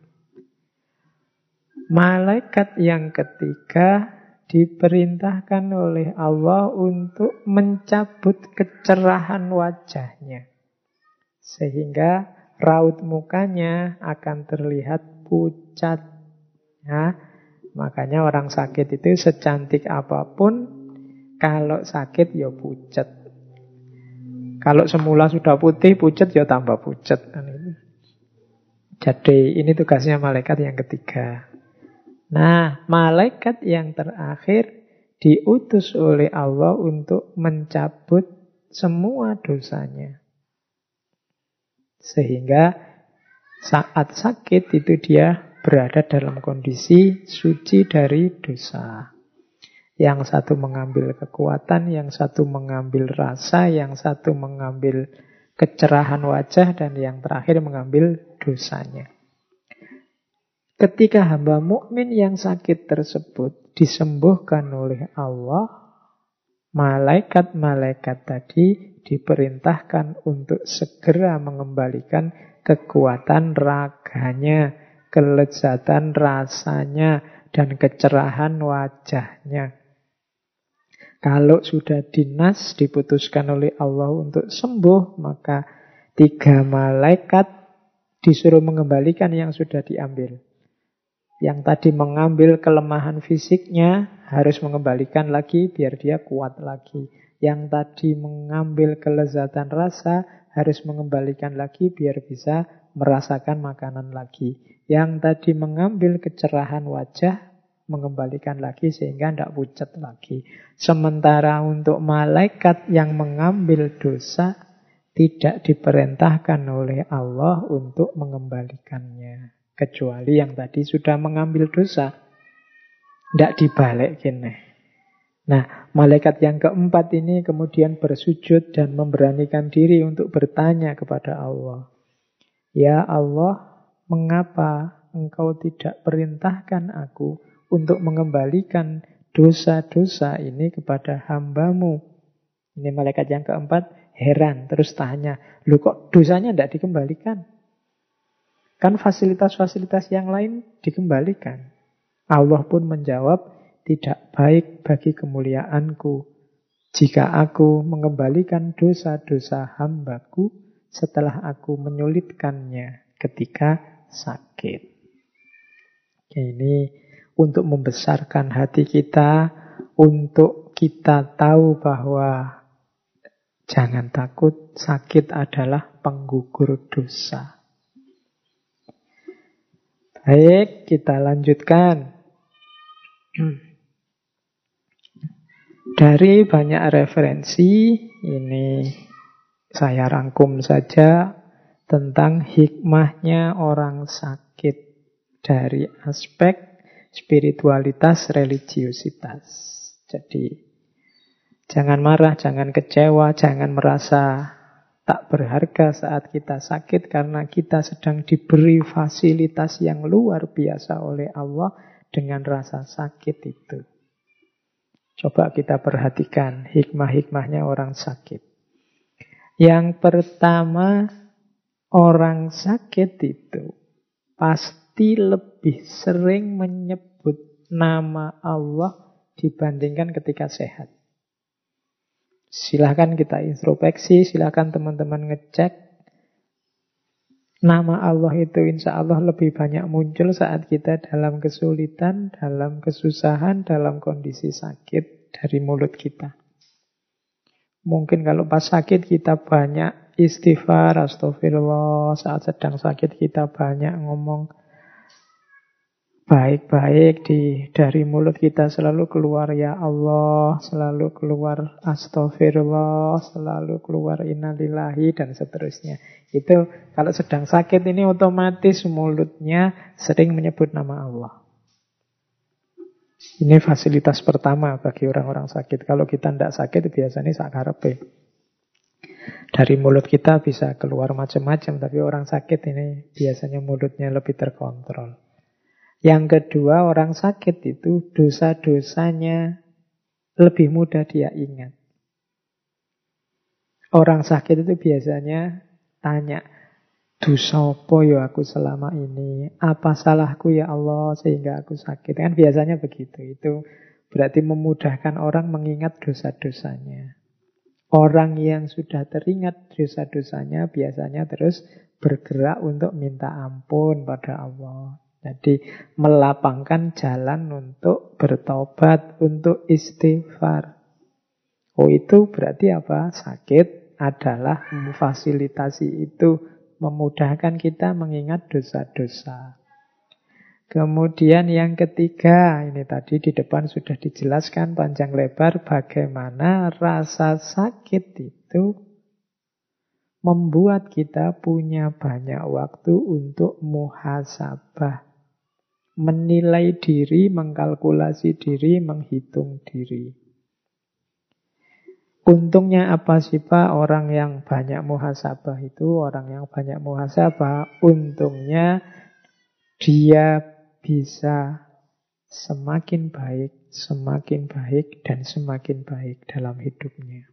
Malaikat yang ketiga diperintahkan oleh Allah untuk mencabut kecerahan wajahnya. Sehingga raut mukanya akan terlihat pucat. Ya, makanya orang sakit itu secantik apa pun, kalau sakit ya pucat. Kalau semula sudah putih, pucat ya tambah pucat. Jadi ini tugasnya malaikat yang ketiga. Nah, malaikat yang terakhir diutus oleh Allah untuk mencabut semua dosanya. Sehingga saat sakit itu dia berada dalam kondisi suci dari dosa. Yang satu mengambil kekuatan, yang satu mengambil rasa, yang satu mengambil kecerahan wajah, dan yang terakhir mengambil dosanya. Ketika hamba mukmin yang sakit tersebut disembuhkan oleh Allah, malaikat-malaikat tadi diperintahkan untuk segera mengembalikan kekuatan raganya, kelezatan rasanya, dan kecerahan wajahnya. Kalau sudah dinas diputuskan oleh Allah untuk sembuh, maka tiga malaikat disuruh mengembalikan yang sudah diambil. Yang tadi mengambil kelemahan fisiknya harus mengembalikan lagi biar dia kuat lagi. Yang tadi mengambil kelezatan rasa harus mengembalikan lagi biar bisa merasakan makanan lagi. Yang tadi mengambil kecerahan wajah mengembalikan lagi sehingga tidak pucat lagi. Sementara untuk malaikat yang mengambil dosa tidak diperintahkan oleh Allah untuk mengembalikannya. Kecuali yang tadi sudah mengambil dosa. Tidak dibalik gini. Nah, malaikat yang keempat ini kemudian bersujud dan memberanikan diri untuk bertanya kepada Allah. Ya Allah, mengapa engkau tidak perintahkan aku untuk mengembalikan dosa-dosa ini kepada hambamu? Ini malaikat yang keempat heran, terus tanya, lu kok dosanya tidak dikembalikan? Kan fasilitas-fasilitas yang lain dikembalikan. Allah pun menjawab, tidak baik bagi kemuliaanku jika aku mengembalikan dosa-dosa hambaku setelah aku menyulitkannya ketika sakit. Ini untuk membesarkan hati kita, untuk kita tahu bahwa jangan takut, sakit adalah penggugur dosa. Baik, kita lanjutkan. Dari banyak referensi, ini saya rangkum saja tentang hikmahnya orang sakit dari aspek spiritualitas religiositas. Jadi, jangan marah, jangan kecewa, jangan merasa tak berharga saat kita sakit karena kita sedang diberi fasilitas yang luar biasa oleh Allah dengan rasa sakit itu. Coba kita perhatikan hikmah-hikmahnya orang sakit. Yang pertama, orang sakit itu pasti lebih sering menyebut nama Allah dibandingkan ketika sehat. Silahkan kita introspeksi, silahkan teman-teman ngecek. Nama Allah itu insya Allah lebih banyak muncul saat kita dalam kesulitan, dalam kesusahan, dalam kondisi sakit dari mulut kita. Mungkin kalau pas sakit kita banyak istighfar, astagfirullah. Saat sedang sakit kita banyak ngomong baik-baik di dari mulut kita selalu keluar ya Allah, selalu keluar astagfirullah, selalu keluar innalillahi dan seterusnya. Itu kalau sedang sakit ini otomatis mulutnya sering menyebut nama Allah. Ini fasilitas pertama bagi orang-orang sakit. Kalau kita tidak sakit biasanya sakarepe. Dari mulut kita bisa keluar macam-macam, tapi orang sakit ini biasanya mulutnya lebih terkontrol. Yang kedua, orang sakit itu dosa-dosanya lebih mudah dia ingat. Orang sakit itu biasanya tanya, dosa apa ya aku selama ini? Apa salahku ya Allah sehingga aku sakit? Kan biasanya begitu. Itu berarti memudahkan orang mengingat dosa-dosanya. Orang yang sudah teringat dosa-dosanya biasanya terus bergerak untuk minta ampun pada Allah. Jadi melapangkan jalan untuk bertobat, untuk istighfar. Oh itu berarti apa? Sakit adalah memfasilitasi itu, memudahkan kita mengingat dosa-dosa. Kemudian yang ketiga, ini tadi di depan sudah dijelaskan panjang lebar bagaimana rasa sakit itu membuat kita punya banyak waktu untuk muhasabah menilai diri, mengkalkulasi diri, menghitung diri. Untungnya apa sih Pak orang yang banyak muhasabah itu, orang yang banyak muhasabah, untungnya dia bisa semakin baik, semakin baik, dan semakin baik dalam hidupnya.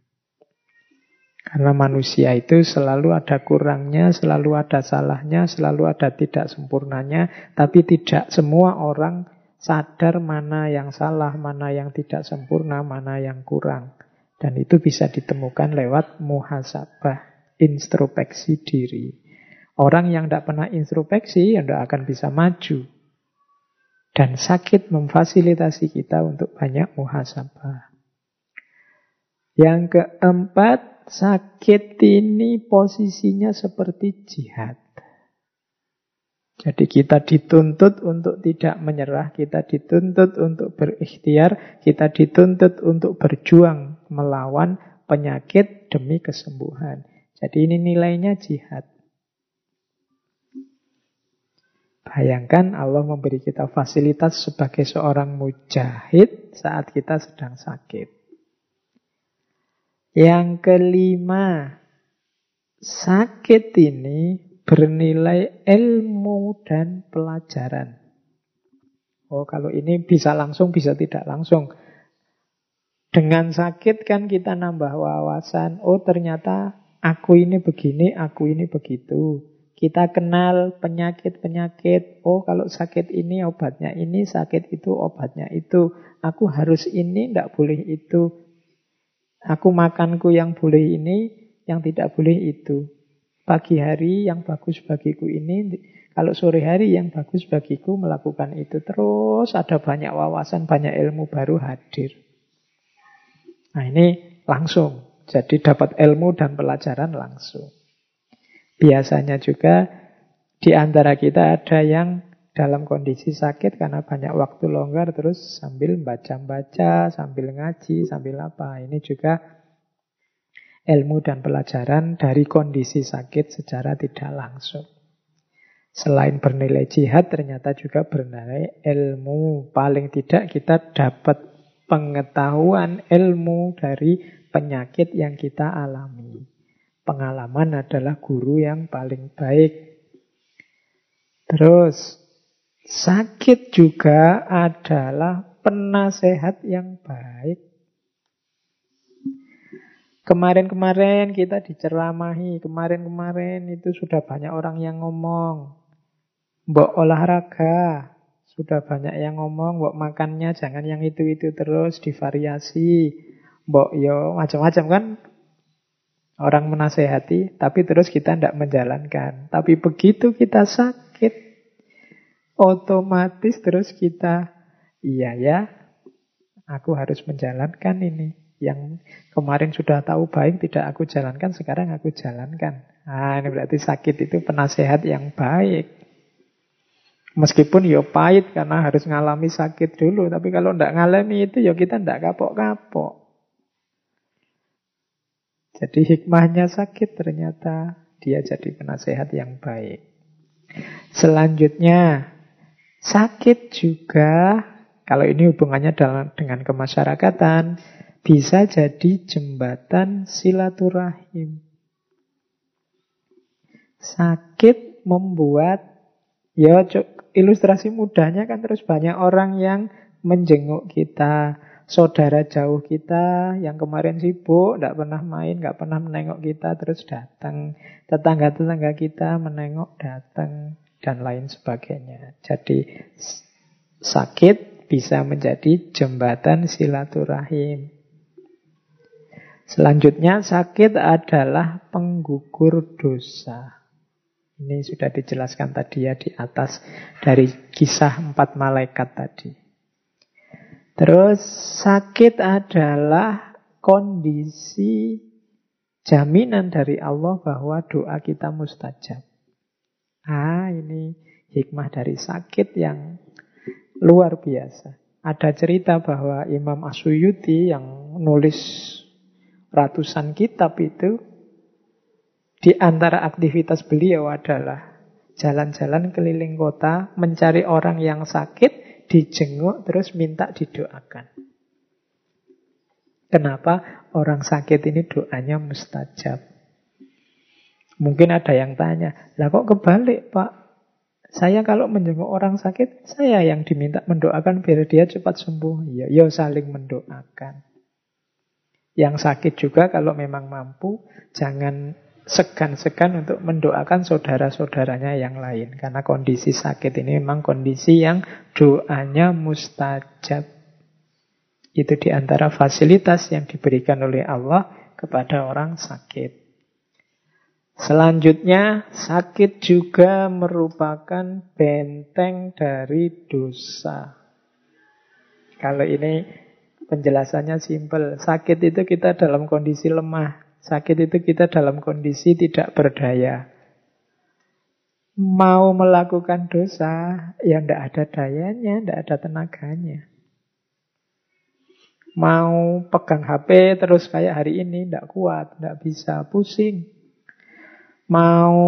Karena manusia itu selalu ada kurangnya, selalu ada salahnya, selalu ada tidak sempurnanya, tapi tidak semua orang sadar mana yang salah, mana yang tidak sempurna, mana yang kurang. Dan itu bisa ditemukan lewat muhasabah, introspeksi diri. Orang yang tidak pernah introspeksi, ya tidak akan bisa maju. Dan sakit memfasilitasi kita untuk banyak muhasabah. Yang keempat, Sakit ini posisinya seperti jihad. Jadi kita dituntut untuk tidak menyerah, kita dituntut untuk berikhtiar, kita dituntut untuk berjuang melawan penyakit demi kesembuhan. Jadi ini nilainya jihad. Bayangkan Allah memberi kita fasilitas sebagai seorang mujahid saat kita sedang sakit. Yang kelima, sakit ini bernilai ilmu dan pelajaran. Oh, kalau ini bisa langsung, bisa tidak langsung. Dengan sakit kan kita nambah wawasan. Oh, ternyata aku ini begini, aku ini begitu. Kita kenal penyakit-penyakit. Oh, kalau sakit ini obatnya ini, sakit itu obatnya itu. Aku harus ini, tidak boleh itu. Aku makanku yang boleh ini, yang tidak boleh itu. Pagi hari yang bagus bagiku ini, kalau sore hari yang bagus bagiku melakukan itu. Terus ada banyak wawasan, banyak ilmu baru hadir. Nah ini langsung. Jadi dapat ilmu dan pelajaran langsung. Biasanya juga di antara kita ada yang dalam kondisi sakit karena banyak waktu longgar terus sambil baca-baca, sambil ngaji, sambil apa. Ini juga ilmu dan pelajaran dari kondisi sakit secara tidak langsung. Selain bernilai jihad, ternyata juga bernilai ilmu. Paling tidak kita dapat pengetahuan ilmu dari penyakit yang kita alami. Pengalaman adalah guru yang paling baik. Terus, Sakit juga adalah penasehat yang baik. Kemarin-kemarin kita diceramahi, kemarin-kemarin itu sudah banyak orang yang ngomong. Mbok olahraga, sudah banyak yang ngomong, mbok makannya jangan yang itu-itu terus, divariasi. Mbok yo macam-macam kan. Orang menasehati, tapi terus kita tidak menjalankan. Tapi begitu kita sakit, otomatis terus kita, iya ya, aku harus menjalankan ini. Yang kemarin sudah tahu baik tidak aku jalankan, sekarang aku jalankan. Nah, ini berarti sakit itu penasehat yang baik. Meskipun ya pahit karena harus ngalami sakit dulu. Tapi kalau tidak ngalami itu ya kita tidak kapok-kapok. Jadi hikmahnya sakit ternyata dia jadi penasehat yang baik. Selanjutnya, sakit juga, kalau ini hubungannya dalam, dengan kemasyarakatan, bisa jadi jembatan silaturahim. Sakit membuat, ya ilustrasi mudahnya kan terus banyak orang yang menjenguk kita, saudara jauh kita yang kemarin sibuk, tidak pernah main, nggak pernah menengok kita, terus datang. Tetangga-tetangga kita menengok, datang, dan lain sebagainya. Jadi sakit bisa menjadi jembatan silaturahim. Selanjutnya sakit adalah penggugur dosa. Ini sudah dijelaskan tadi ya di atas dari kisah empat malaikat tadi. Terus sakit adalah kondisi jaminan dari Allah bahwa doa kita mustajab. Ah, ini hikmah dari sakit yang luar biasa. Ada cerita bahwa Imam Asyuyuti yang nulis ratusan kitab itu di antara aktivitas beliau adalah jalan-jalan keliling kota mencari orang yang sakit dijenguk terus minta didoakan. Kenapa orang sakit ini doanya mustajab? Mungkin ada yang tanya, lah kok kebalik pak? Saya kalau menjenguk orang sakit, saya yang diminta mendoakan biar dia cepat sembuh. Ya, ya saling mendoakan. Yang sakit juga kalau memang mampu, jangan segan-segan untuk mendoakan saudara-saudaranya yang lain. Karena kondisi sakit ini memang kondisi yang doanya mustajab. Itu di antara fasilitas yang diberikan oleh Allah kepada orang sakit. Selanjutnya, sakit juga merupakan benteng dari dosa. Kalau ini penjelasannya simpel. Sakit itu kita dalam kondisi lemah. Sakit itu kita dalam kondisi tidak berdaya. Mau melakukan dosa, ya tidak ada dayanya, tidak ada tenaganya. Mau pegang HP terus kayak hari ini, tidak kuat, tidak bisa, pusing. Mau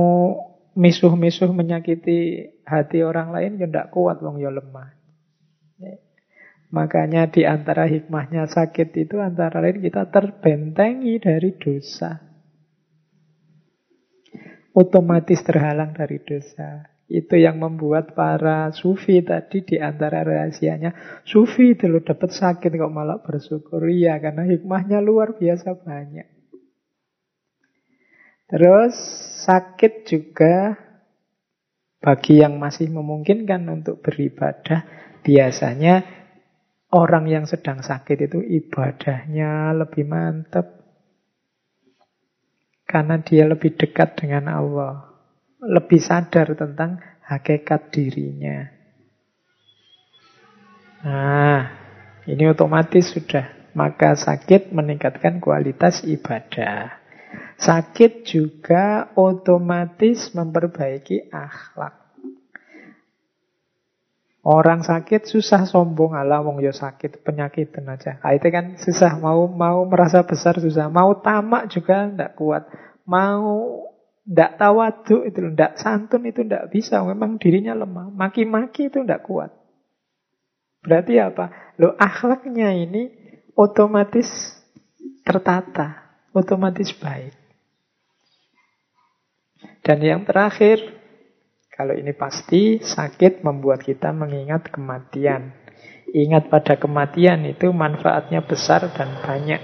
misuh-misuh menyakiti hati orang lain, ya tidak kuat, wong ya lemah. Makanya di antara hikmahnya sakit itu antara lain kita terbentengi dari dosa. Otomatis terhalang dari dosa. Itu yang membuat para sufi tadi di antara rahasianya. Sufi itu dapat sakit kok malah bersyukur. Iya karena hikmahnya luar biasa banyak. Terus sakit juga bagi yang masih memungkinkan untuk beribadah biasanya Orang yang sedang sakit itu ibadahnya lebih mantap. Karena dia lebih dekat dengan Allah. Lebih sadar tentang hakikat dirinya. Nah, ini otomatis sudah. Maka sakit meningkatkan kualitas ibadah. Sakit juga otomatis memperbaiki akhlak. Orang sakit susah sombong ala wong yo sakit penyakit aja. Nah, itu kan susah mau mau merasa besar susah, mau tamak juga ndak kuat, mau ndak tawadu itu ndak santun itu ndak bisa, memang dirinya lemah. Maki-maki itu ndak kuat. Berarti apa? Lo akhlaknya ini otomatis tertata, otomatis baik. Dan yang terakhir, kalau ini pasti sakit membuat kita mengingat kematian. Ingat pada kematian itu manfaatnya besar dan banyak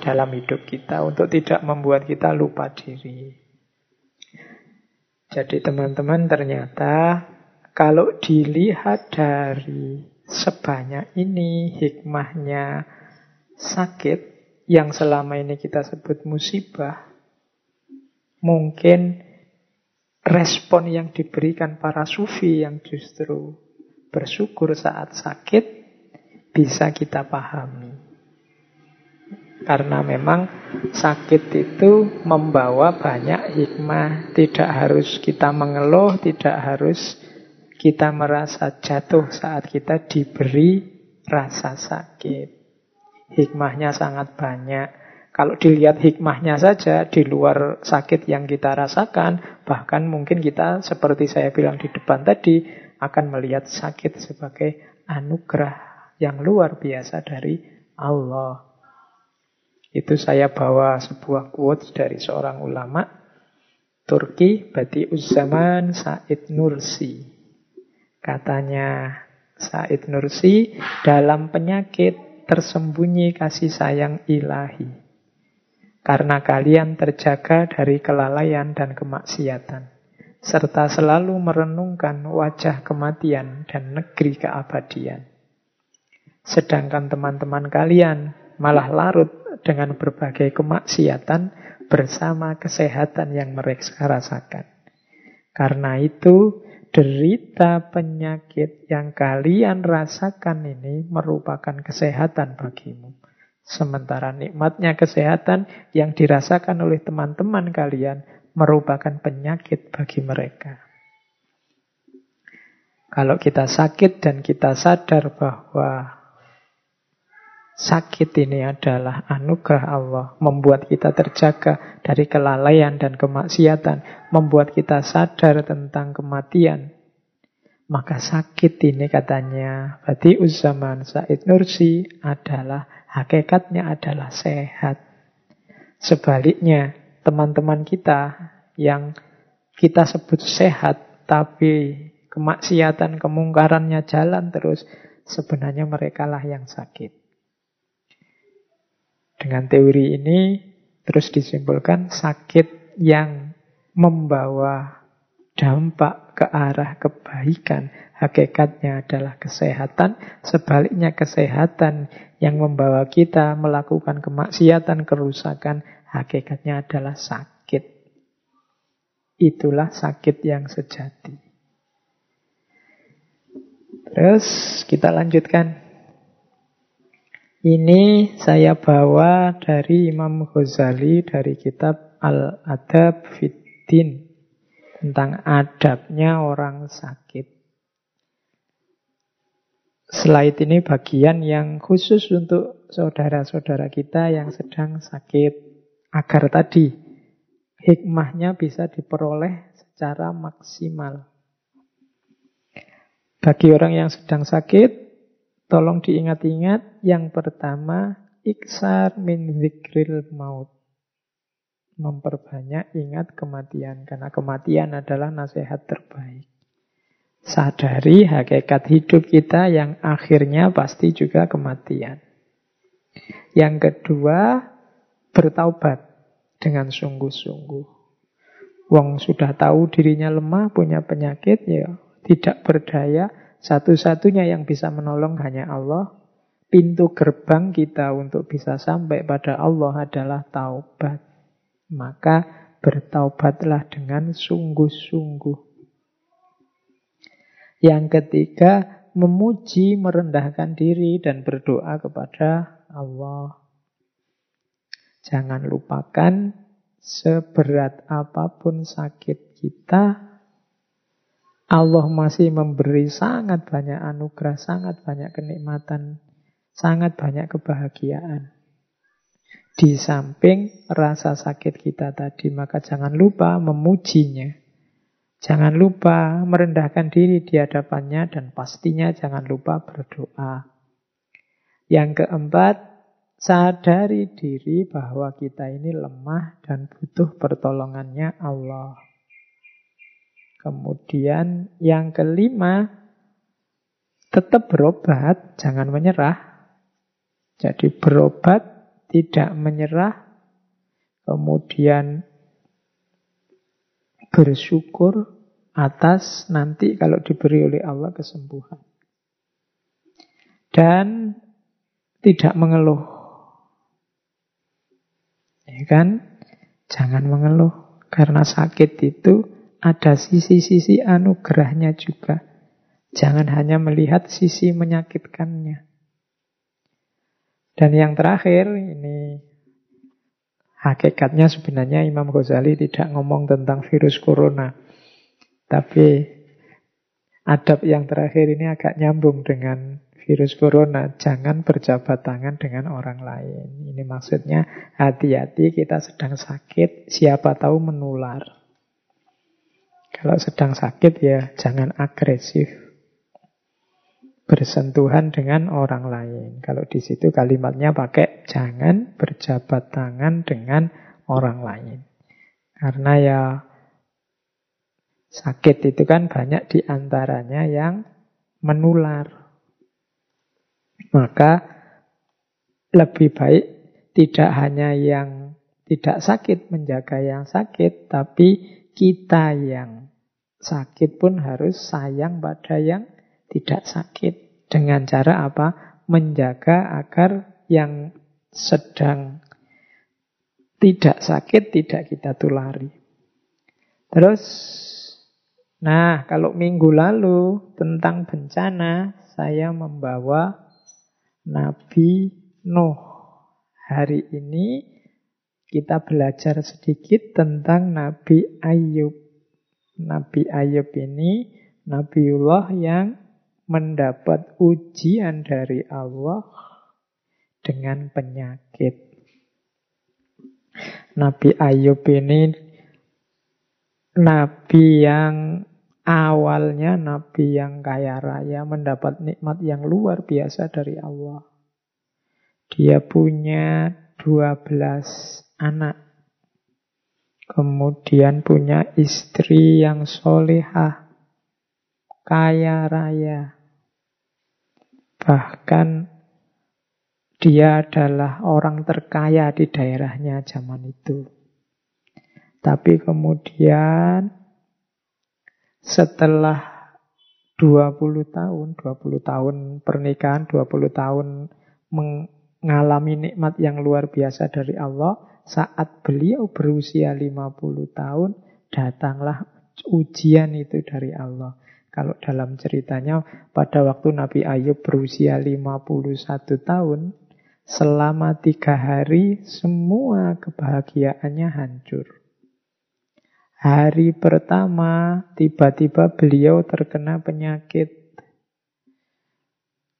dalam hidup kita untuk tidak membuat kita lupa diri. Jadi teman-teman ternyata kalau dilihat dari sebanyak ini hikmahnya sakit yang selama ini kita sebut musibah, mungkin respon yang diberikan para sufi yang justru bersyukur saat sakit bisa kita pahami. Karena memang sakit itu membawa banyak hikmah. Tidak harus kita mengeluh, tidak harus kita merasa jatuh saat kita diberi rasa sakit. Hikmahnya sangat banyak. Kalau dilihat hikmahnya saja di luar sakit yang kita rasakan, bahkan mungkin kita seperti saya bilang di depan tadi akan melihat sakit sebagai anugerah yang luar biasa dari Allah. Itu saya bawa sebuah quote dari seorang ulama Turki, Bati Uzzaman Said Nursi. Katanya Said Nursi, dalam penyakit tersembunyi kasih sayang ilahi. Karena kalian terjaga dari kelalaian dan kemaksiatan. Serta selalu merenungkan wajah kematian dan negeri keabadian. Sedangkan teman-teman kalian malah larut dengan berbagai kemaksiatan bersama kesehatan yang mereka rasakan. Karena itu, derita penyakit yang kalian rasakan ini merupakan kesehatan bagimu. Sementara nikmatnya kesehatan yang dirasakan oleh teman-teman kalian merupakan penyakit bagi mereka. Kalau kita sakit dan kita sadar bahwa sakit ini adalah anugerah Allah, membuat kita terjaga dari kelalaian dan kemaksiatan, membuat kita sadar tentang kematian, maka sakit ini katanya Badi Uzzaman Said Nursi adalah hakikatnya adalah sehat. Sebaliknya, teman-teman kita yang kita sebut sehat tapi kemaksiatan, kemungkarannya jalan terus, sebenarnya mereka lah yang sakit. Dengan teori ini terus disimpulkan sakit yang membawa dampak ke arah kebaikan hakikatnya adalah kesehatan. Sebaliknya kesehatan yang membawa kita melakukan kemaksiatan, kerusakan, hakikatnya adalah sakit. Itulah sakit yang sejati. Terus kita lanjutkan. Ini saya bawa dari Imam Ghazali dari kitab Al-Adab Fiddin tentang adabnya orang sakit. Slide ini bagian yang khusus untuk saudara-saudara kita yang sedang sakit. Agar tadi hikmahnya bisa diperoleh secara maksimal. Bagi orang yang sedang sakit, tolong diingat-ingat yang pertama, iksar min zikril maut memperbanyak ingat kematian karena kematian adalah nasihat terbaik. Sadari hakikat hidup kita yang akhirnya pasti juga kematian. Yang kedua, bertaubat dengan sungguh-sungguh. Wong sudah tahu dirinya lemah, punya penyakit, ya tidak berdaya. Satu-satunya yang bisa menolong hanya Allah. Pintu gerbang kita untuk bisa sampai pada Allah adalah taubat. Maka bertaubatlah dengan sungguh-sungguh. Yang ketiga, memuji, merendahkan diri dan berdoa kepada Allah. Jangan lupakan seberat apa pun sakit kita, Allah masih memberi sangat banyak anugerah, sangat banyak kenikmatan, sangat banyak kebahagiaan. Di samping rasa sakit kita tadi, maka jangan lupa memujinya. Jangan lupa merendahkan diri di hadapannya dan pastinya jangan lupa berdoa. Yang keempat, sadari diri bahwa kita ini lemah dan butuh pertolongannya Allah. Kemudian yang kelima, tetap berobat, jangan menyerah. Jadi berobat tidak menyerah, kemudian bersyukur atas nanti kalau diberi oleh Allah kesembuhan. Dan tidak mengeluh. Ya kan? Jangan mengeluh. Karena sakit itu ada sisi-sisi anugerahnya juga. Jangan hanya melihat sisi menyakitkannya. Dan yang terakhir, ini hakikatnya sebenarnya Imam Ghazali tidak ngomong tentang virus corona. Tapi adab yang terakhir ini agak nyambung dengan virus corona. Jangan berjabat tangan dengan orang lain. Ini maksudnya hati-hati kita sedang sakit, siapa tahu menular. Kalau sedang sakit ya jangan agresif. Bersentuhan dengan orang lain. Kalau di situ kalimatnya pakai jangan berjabat tangan dengan orang lain. Karena ya sakit itu kan banyak di antaranya yang menular. Maka lebih baik tidak hanya yang tidak sakit menjaga yang sakit, tapi kita yang sakit pun harus sayang pada yang tidak sakit. Dengan cara apa? Menjaga agar yang sedang tidak sakit tidak kita tulari. Terus, nah kalau minggu lalu tentang bencana, saya membawa Nabi Nuh. Hari ini kita belajar sedikit tentang Nabi Ayub. Nabi Ayub ini Nabiullah yang mendapat ujian dari Allah dengan penyakit. Nabi Ayub ini nabi yang awalnya nabi yang kaya raya mendapat nikmat yang luar biasa dari Allah. Dia punya 12 anak. Kemudian punya istri yang solehah, kaya raya. Bahkan dia adalah orang terkaya di daerahnya zaman itu. Tapi kemudian setelah 20 tahun, 20 tahun pernikahan, 20 tahun mengalami nikmat yang luar biasa dari Allah, saat beliau berusia 50 tahun, datanglah ujian itu dari Allah. Kalau dalam ceritanya, pada waktu Nabi Ayub berusia 51 tahun, Selama tiga hari semua kebahagiaannya hancur. Hari pertama tiba-tiba beliau terkena penyakit.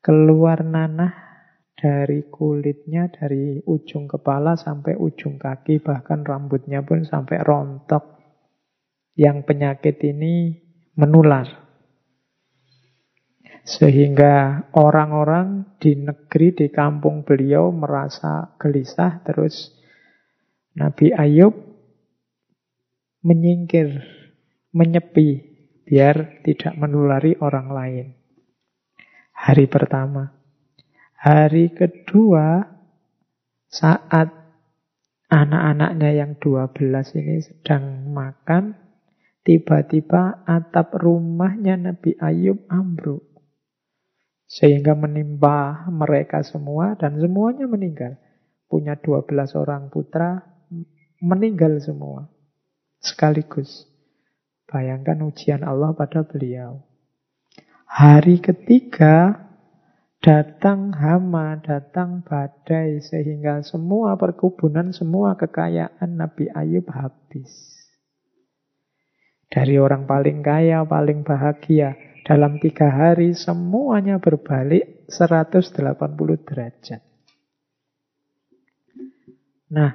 Keluar nanah dari kulitnya, dari ujung kepala sampai ujung kaki, bahkan rambutnya pun sampai rontok. Yang penyakit ini menular. Sehingga orang-orang di negeri, di kampung beliau merasa gelisah. Terus Nabi Ayub menyingkir, menyepi, biar tidak menulari orang lain. Hari pertama. Hari kedua, saat anak-anaknya yang 12 ini sedang makan, tiba-tiba atap rumahnya Nabi Ayub ambruk. Sehingga menimpa mereka semua dan semuanya meninggal. Punya 12 orang putra, meninggal semua. Sekaligus. Bayangkan ujian Allah pada beliau. Hari ketiga datang hama, datang badai sehingga semua perkebunan, semua kekayaan Nabi Ayub habis. Dari orang paling kaya, paling bahagia, dalam tiga hari semuanya berbalik 180 derajat. Nah,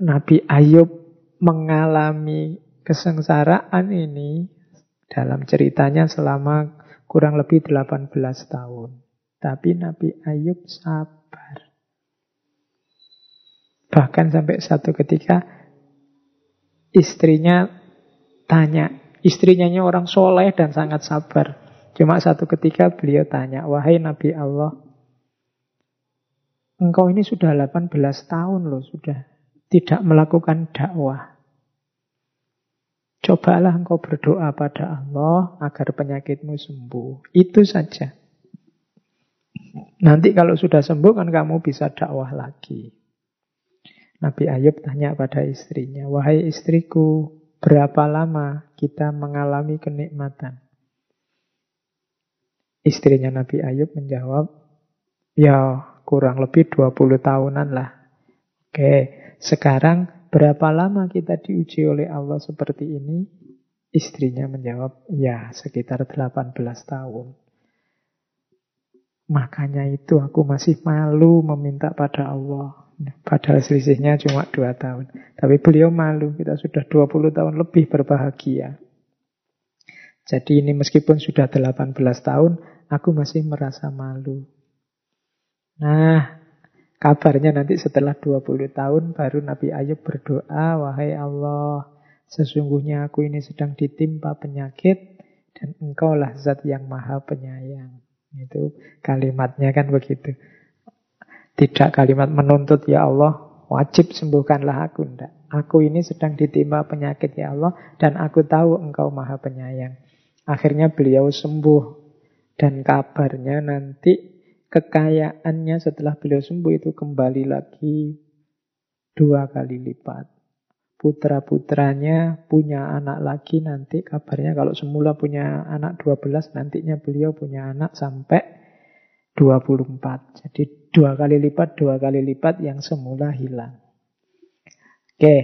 Nabi Ayub mengalami kesengsaraan ini dalam ceritanya selama kurang lebih 18 tahun. Tapi Nabi Ayub sabar. Bahkan sampai satu ketika istrinya tanya, Istrinya orang soleh dan sangat sabar. Cuma satu ketika beliau tanya, wahai Nabi Allah, engkau ini sudah 18 tahun loh, sudah tidak melakukan dakwah. Cobalah engkau berdoa pada Allah agar penyakitmu sembuh. Itu saja. Nanti kalau sudah sembuh kan kamu bisa dakwah lagi. Nabi Ayub tanya pada istrinya, wahai istriku, Berapa lama kita mengalami kenikmatan? Istrinya Nabi Ayub menjawab, ya kurang lebih 20 tahunan lah. Oke, sekarang berapa lama kita diuji oleh Allah seperti ini? Istrinya menjawab, ya sekitar 18 tahun. Makanya itu aku masih malu meminta pada Allah. Padahal selisihnya cuma 2 tahun. Tapi beliau malu, kita sudah 20 tahun lebih berbahagia. Jadi ini meskipun sudah 18 tahun, aku masih merasa malu. Nah, kabarnya nanti setelah 20 tahun baru Nabi Ayub berdoa, Wahai Allah, Sesungguhnya aku ini sedang ditimpa penyakit dan engkaulah zat yang maha penyayang. Itu kalimatnya kan begitu. Tidak kalimat menuntut ya Allah, wajib sembuhkanlah aku. Enggak. Aku ini sedang ditimpa penyakit ya Allah dan aku tahu engkau maha penyayang. Akhirnya beliau sembuh. Dan kabarnya nanti kekayaannya setelah beliau sembuh itu kembali lagi dua kali lipat putra-putranya punya anak lagi nanti kabarnya kalau semula punya anak 12 nantinya beliau punya anak sampai 24. Jadi dua kali lipat, dua kali lipat yang semula hilang. Oke.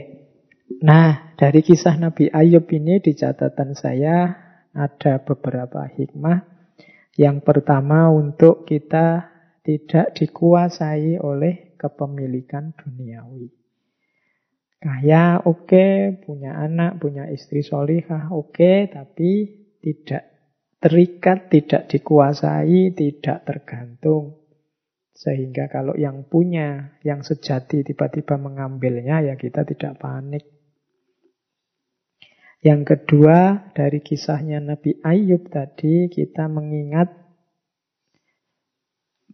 Nah, dari kisah Nabi Ayub ini di catatan saya ada beberapa hikmah. Yang pertama untuk kita tidak dikuasai oleh kepemilikan duniawi. Kaya oke, okay, punya anak, punya istri solihah oke, okay, tapi tidak terikat, tidak dikuasai, tidak tergantung. Sehingga kalau yang punya, yang sejati tiba-tiba mengambilnya, ya kita tidak panik. Yang kedua, dari kisahnya Nabi Ayub tadi, kita mengingat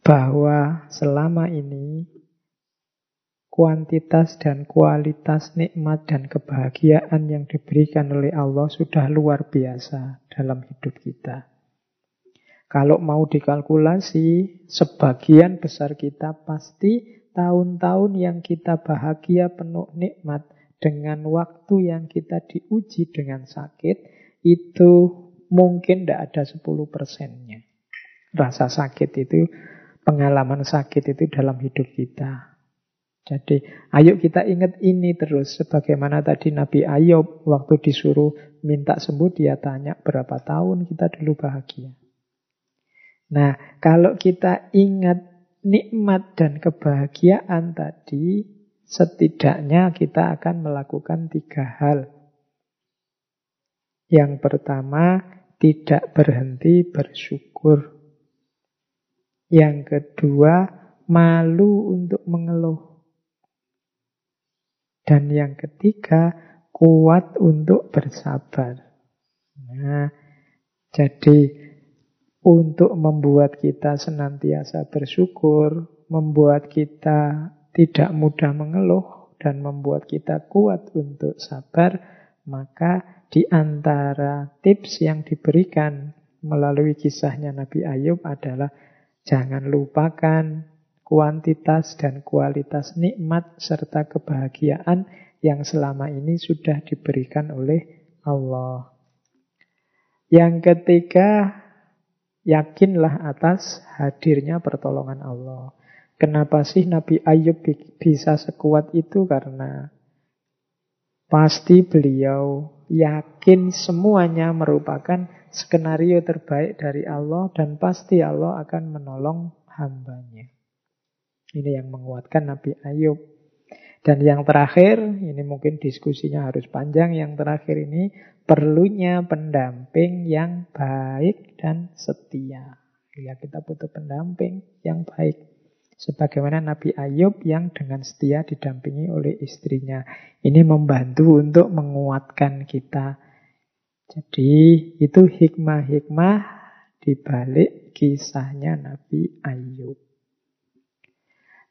bahwa selama ini kuantitas dan kualitas nikmat dan kebahagiaan yang diberikan oleh Allah sudah luar biasa dalam hidup kita. Kalau mau dikalkulasi, sebagian besar kita pasti tahun-tahun yang kita bahagia penuh nikmat dengan waktu yang kita diuji dengan sakit, itu mungkin tidak ada 10 persennya. Rasa sakit itu, pengalaman sakit itu dalam hidup kita. Jadi ayo kita ingat ini terus. Sebagaimana tadi Nabi Ayub waktu disuruh minta sembuh dia tanya berapa tahun kita dulu bahagia. Nah kalau kita ingat nikmat dan kebahagiaan tadi setidaknya kita akan melakukan tiga hal. Yang pertama tidak berhenti bersyukur. Yang kedua malu untuk mengeluh. Dan yang ketiga, kuat untuk bersabar. Nah, jadi untuk membuat kita senantiasa bersyukur, membuat kita tidak mudah mengeluh, dan membuat kita kuat untuk sabar, maka di antara tips yang diberikan melalui kisahnya Nabi Ayub adalah jangan lupakan kuantitas dan kualitas nikmat serta kebahagiaan yang selama ini sudah diberikan oleh Allah. Yang ketiga, yakinlah atas hadirnya pertolongan Allah. Kenapa sih Nabi Ayub bisa sekuat itu? Karena pasti beliau yakin semuanya merupakan skenario terbaik dari Allah dan pasti Allah akan menolong hambanya. Ini yang menguatkan Nabi Ayub. Dan yang terakhir, ini mungkin diskusinya harus panjang. Yang terakhir ini perlunya pendamping yang baik dan setia. Ya, kita butuh pendamping yang baik. Sebagaimana Nabi Ayub yang dengan setia didampingi oleh istrinya. Ini membantu untuk menguatkan kita. Jadi itu hikmah-hikmah di balik kisahnya Nabi Ayub.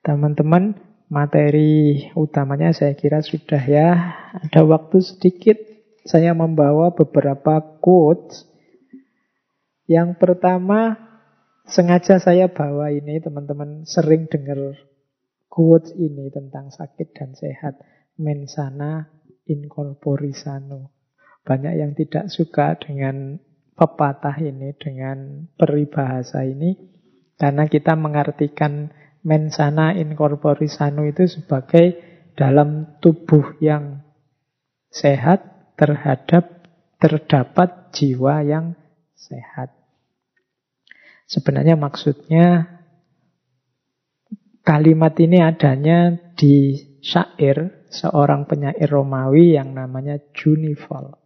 Teman-teman, materi utamanya saya kira sudah ya. Ada waktu sedikit saya membawa beberapa quotes. Yang pertama, sengaja saya bawa ini teman-teman sering dengar quotes ini tentang sakit dan sehat. Mensana incorpore sano. Banyak yang tidak suka dengan pepatah ini, dengan peribahasa ini. Karena kita mengartikan mensana incorpore sano itu sebagai dalam tubuh yang sehat terhadap terdapat jiwa yang sehat. Sebenarnya maksudnya kalimat ini adanya di syair seorang penyair Romawi yang namanya Junival.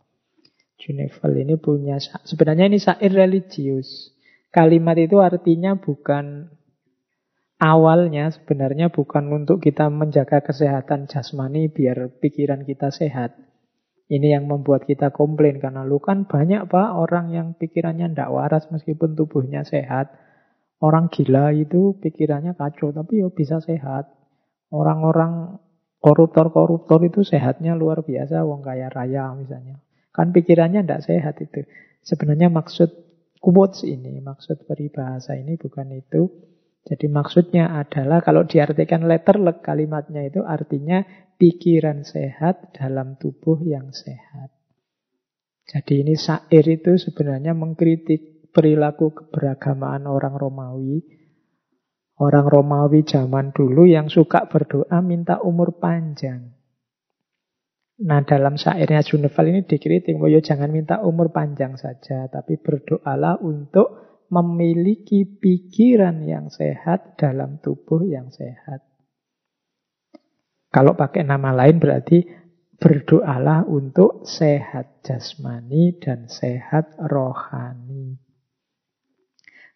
Junival ini punya sebenarnya ini syair religius. Kalimat itu artinya bukan awalnya sebenarnya bukan untuk kita menjaga kesehatan jasmani biar pikiran kita sehat. Ini yang membuat kita komplain karena lu kan banyak pak orang yang pikirannya ndak waras meskipun tubuhnya sehat. Orang gila itu pikirannya kacau tapi yo bisa sehat. Orang-orang koruptor-koruptor itu sehatnya luar biasa, wong kaya raya misalnya. Kan pikirannya ndak sehat itu. Sebenarnya maksud quotes ini, maksud peribahasa ini bukan itu. Jadi maksudnya adalah kalau diartikan letterlek kalimatnya itu artinya pikiran sehat dalam tubuh yang sehat. Jadi ini syair itu sebenarnya mengkritik perilaku keberagamaan orang Romawi. Orang Romawi zaman dulu yang suka berdoa minta umur panjang. Nah dalam syairnya Juneval ini dikritik, bahwa jangan minta umur panjang saja, tapi berdoalah untuk memiliki pikiran yang sehat dalam tubuh yang sehat. Kalau pakai nama lain berarti berdoalah untuk sehat jasmani dan sehat rohani.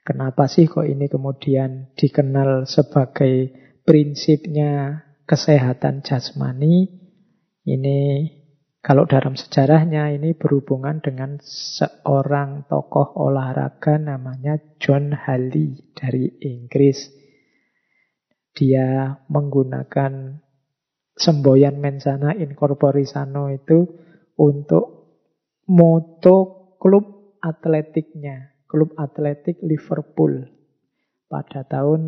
Kenapa sih kok ini kemudian dikenal sebagai prinsipnya kesehatan jasmani? Ini kalau dalam sejarahnya ini berhubungan dengan seorang tokoh olahraga namanya John Halley dari Inggris. Dia menggunakan semboyan mensana incorpori sano itu untuk moto klub atletiknya, klub atletik Liverpool pada tahun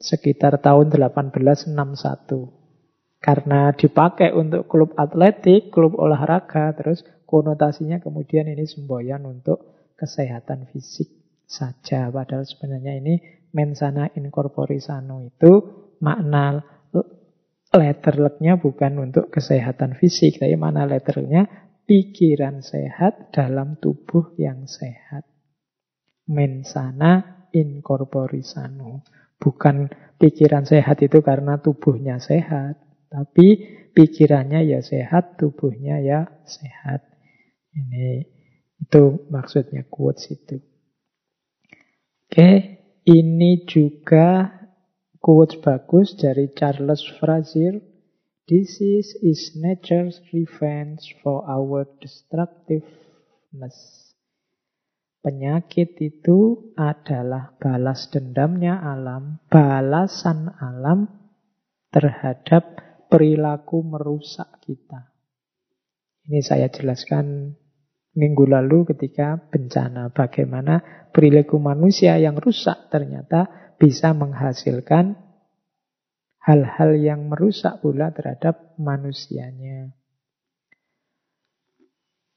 sekitar tahun 1861. Karena dipakai untuk klub atletik, klub olahraga, terus konotasinya kemudian ini semboyan untuk kesehatan fisik saja. Padahal sebenarnya ini mensana incorpori sano itu makna letterleknya bukan untuk kesehatan fisik, tapi mana letternya pikiran sehat dalam tubuh yang sehat. Mensana incorpori sano. Bukan pikiran sehat itu karena tubuhnya sehat, tapi pikirannya ya sehat, tubuhnya ya sehat. Ini itu maksudnya quotes itu. Oke, ini juga Quotes bagus dari Charles Frazier. Disease is nature's revenge for our destructiveness. Penyakit itu adalah balas dendamnya alam, balasan alam terhadap perilaku merusak kita. Ini saya jelaskan minggu lalu ketika bencana. Bagaimana perilaku manusia yang rusak ternyata bisa menghasilkan hal-hal yang merusak pula terhadap manusianya.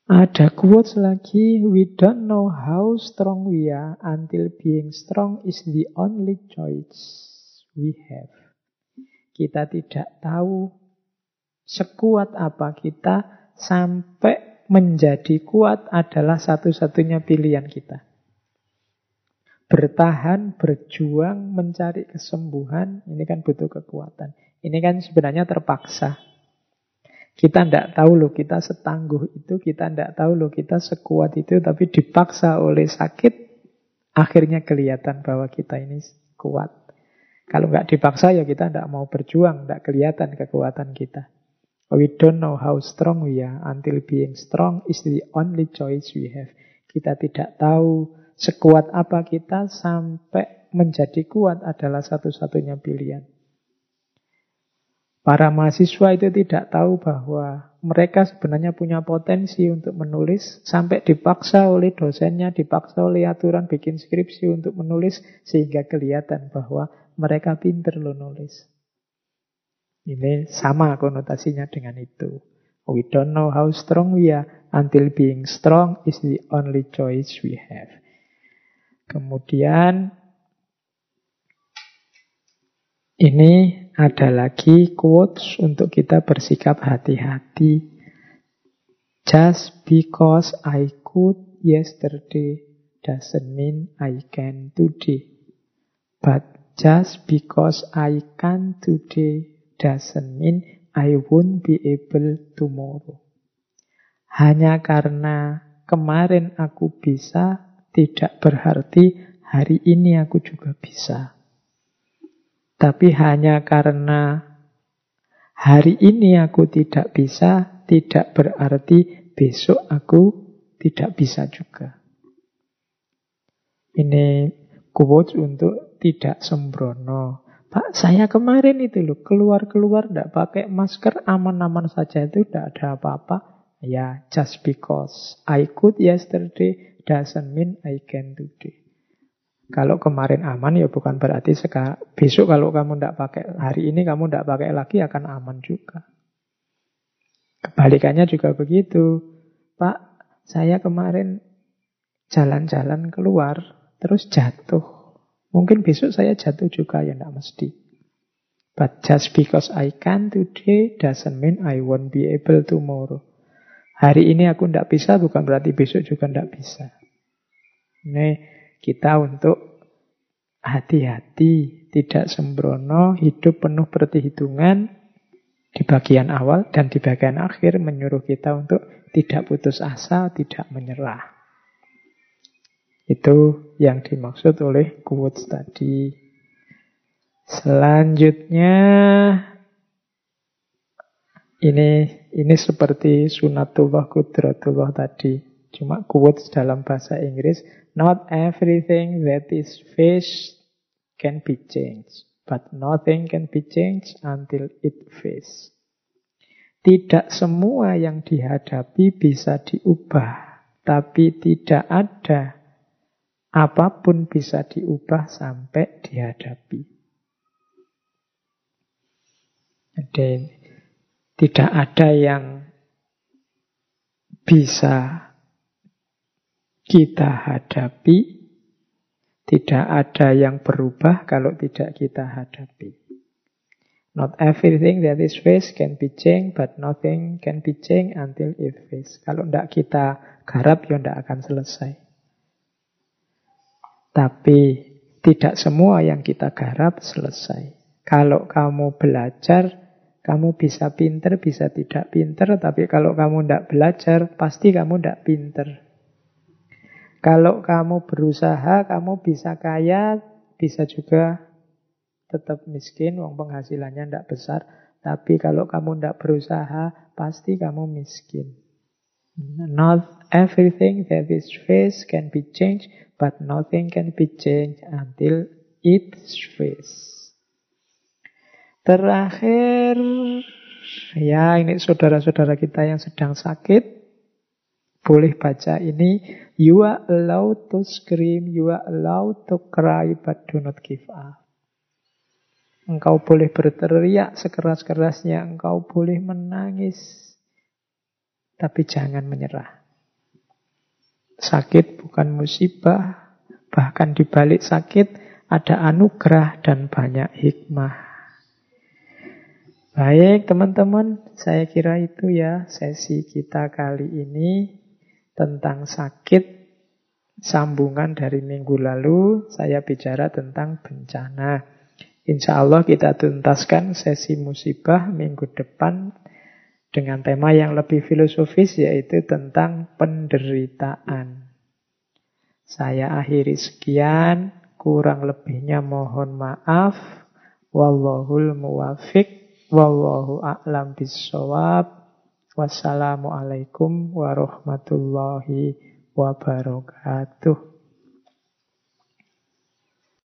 Ada quotes lagi, we don't know how strong we are until being strong is the only choice we have. Kita tidak tahu sekuat apa kita sampai menjadi kuat adalah satu-satunya pilihan kita bertahan, berjuang, mencari kesembuhan, ini kan butuh kekuatan. Ini kan sebenarnya terpaksa. Kita tidak tahu loh kita setangguh itu, kita tidak tahu loh kita sekuat itu, tapi dipaksa oleh sakit, akhirnya kelihatan bahwa kita ini kuat. Kalau nggak dipaksa ya kita tidak mau berjuang, tidak kelihatan kekuatan kita. We don't know how strong we are until being strong is the only choice we have. Kita tidak tahu Sekuat apa kita sampai menjadi kuat adalah satu-satunya pilihan. Para mahasiswa itu tidak tahu bahwa mereka sebenarnya punya potensi untuk menulis sampai dipaksa oleh dosennya, dipaksa oleh aturan bikin skripsi untuk menulis sehingga kelihatan bahwa mereka pinter lo nulis. Ini sama konotasinya dengan itu. We don't know how strong we are until being strong is the only choice we have. Kemudian ini ada lagi quotes untuk kita bersikap hati-hati. Just because I could yesterday doesn't mean I can today. But just because I can today doesn't mean I won't be able tomorrow. Hanya karena kemarin aku bisa, tidak berarti hari ini aku juga bisa. Tapi hanya karena hari ini aku tidak bisa, tidak berarti besok aku tidak bisa juga. Ini quotes untuk tidak sembrono. Pak, saya kemarin itu loh, keluar-keluar tidak pakai masker, aman-aman saja itu tidak ada apa-apa. Ya, just because I could yesterday doesn't mean I can today. Kalau kemarin aman ya bukan berarti sekarang, besok kalau kamu tidak pakai, hari ini kamu tidak pakai lagi akan aman juga. Kebalikannya juga begitu. Pak, saya kemarin jalan-jalan keluar, terus jatuh. Mungkin besok saya jatuh juga ya tidak mesti. But just because I can today doesn't mean I won't be able tomorrow. Hari ini aku tidak bisa bukan berarti besok juga tidak bisa. Ini kita untuk hati-hati, tidak sembrono, hidup penuh perhitungan di bagian awal dan di bagian akhir menyuruh kita untuk tidak putus asa, tidak menyerah. Itu yang dimaksud oleh quotes tadi. Selanjutnya ini ini seperti sunatullah kudratullah tadi. Cuma quotes dalam bahasa Inggris. Not everything that is faced can be changed. But nothing can be changed until it faced. Tidak semua yang dihadapi bisa diubah. Tapi tidak ada Apa pun bisa diubah sampai dihadapi. Jadi tidak ada yang bisa kita hadapi, tidak ada yang berubah kalau tidak kita hadapi. Not everything that is faced can be changed, but nothing can be changed until it faced. Kalau tidak kita garap, ya tidak akan selesai. Tapi tidak semua yang kita garap selesai. Kalau kamu belajar, kamu bisa pinter, bisa tidak pinter. Tapi kalau kamu tidak belajar, pasti kamu tidak pinter. Kalau kamu berusaha, kamu bisa kaya, bisa juga tetap miskin, uang penghasilannya tidak besar. Tapi kalau kamu tidak berusaha, pasti kamu miskin. Not everything that is faced can be changed, but nothing can be changed until it's faced. Terakhir, ya ini saudara-saudara kita yang sedang sakit, boleh baca ini. You are allowed to scream, you are allowed to cry, but do not give up. Engkau boleh berteriak sekeras-kerasnya, engkau boleh menangis, tapi jangan menyerah. Sakit bukan musibah, bahkan di balik sakit ada anugerah dan banyak hikmah. Baik teman-teman, saya kira itu ya sesi kita kali ini tentang sakit. Sambungan dari minggu lalu saya bicara tentang bencana. Insya Allah kita tuntaskan sesi musibah minggu depan dengan tema yang lebih filosofis yaitu tentang penderitaan. Saya akhiri sekian, kurang lebihnya mohon maaf. Wallahul muwafiq, wallahu a'lam bisawab. Wassalamualaikum warahmatullahi wabarakatuh.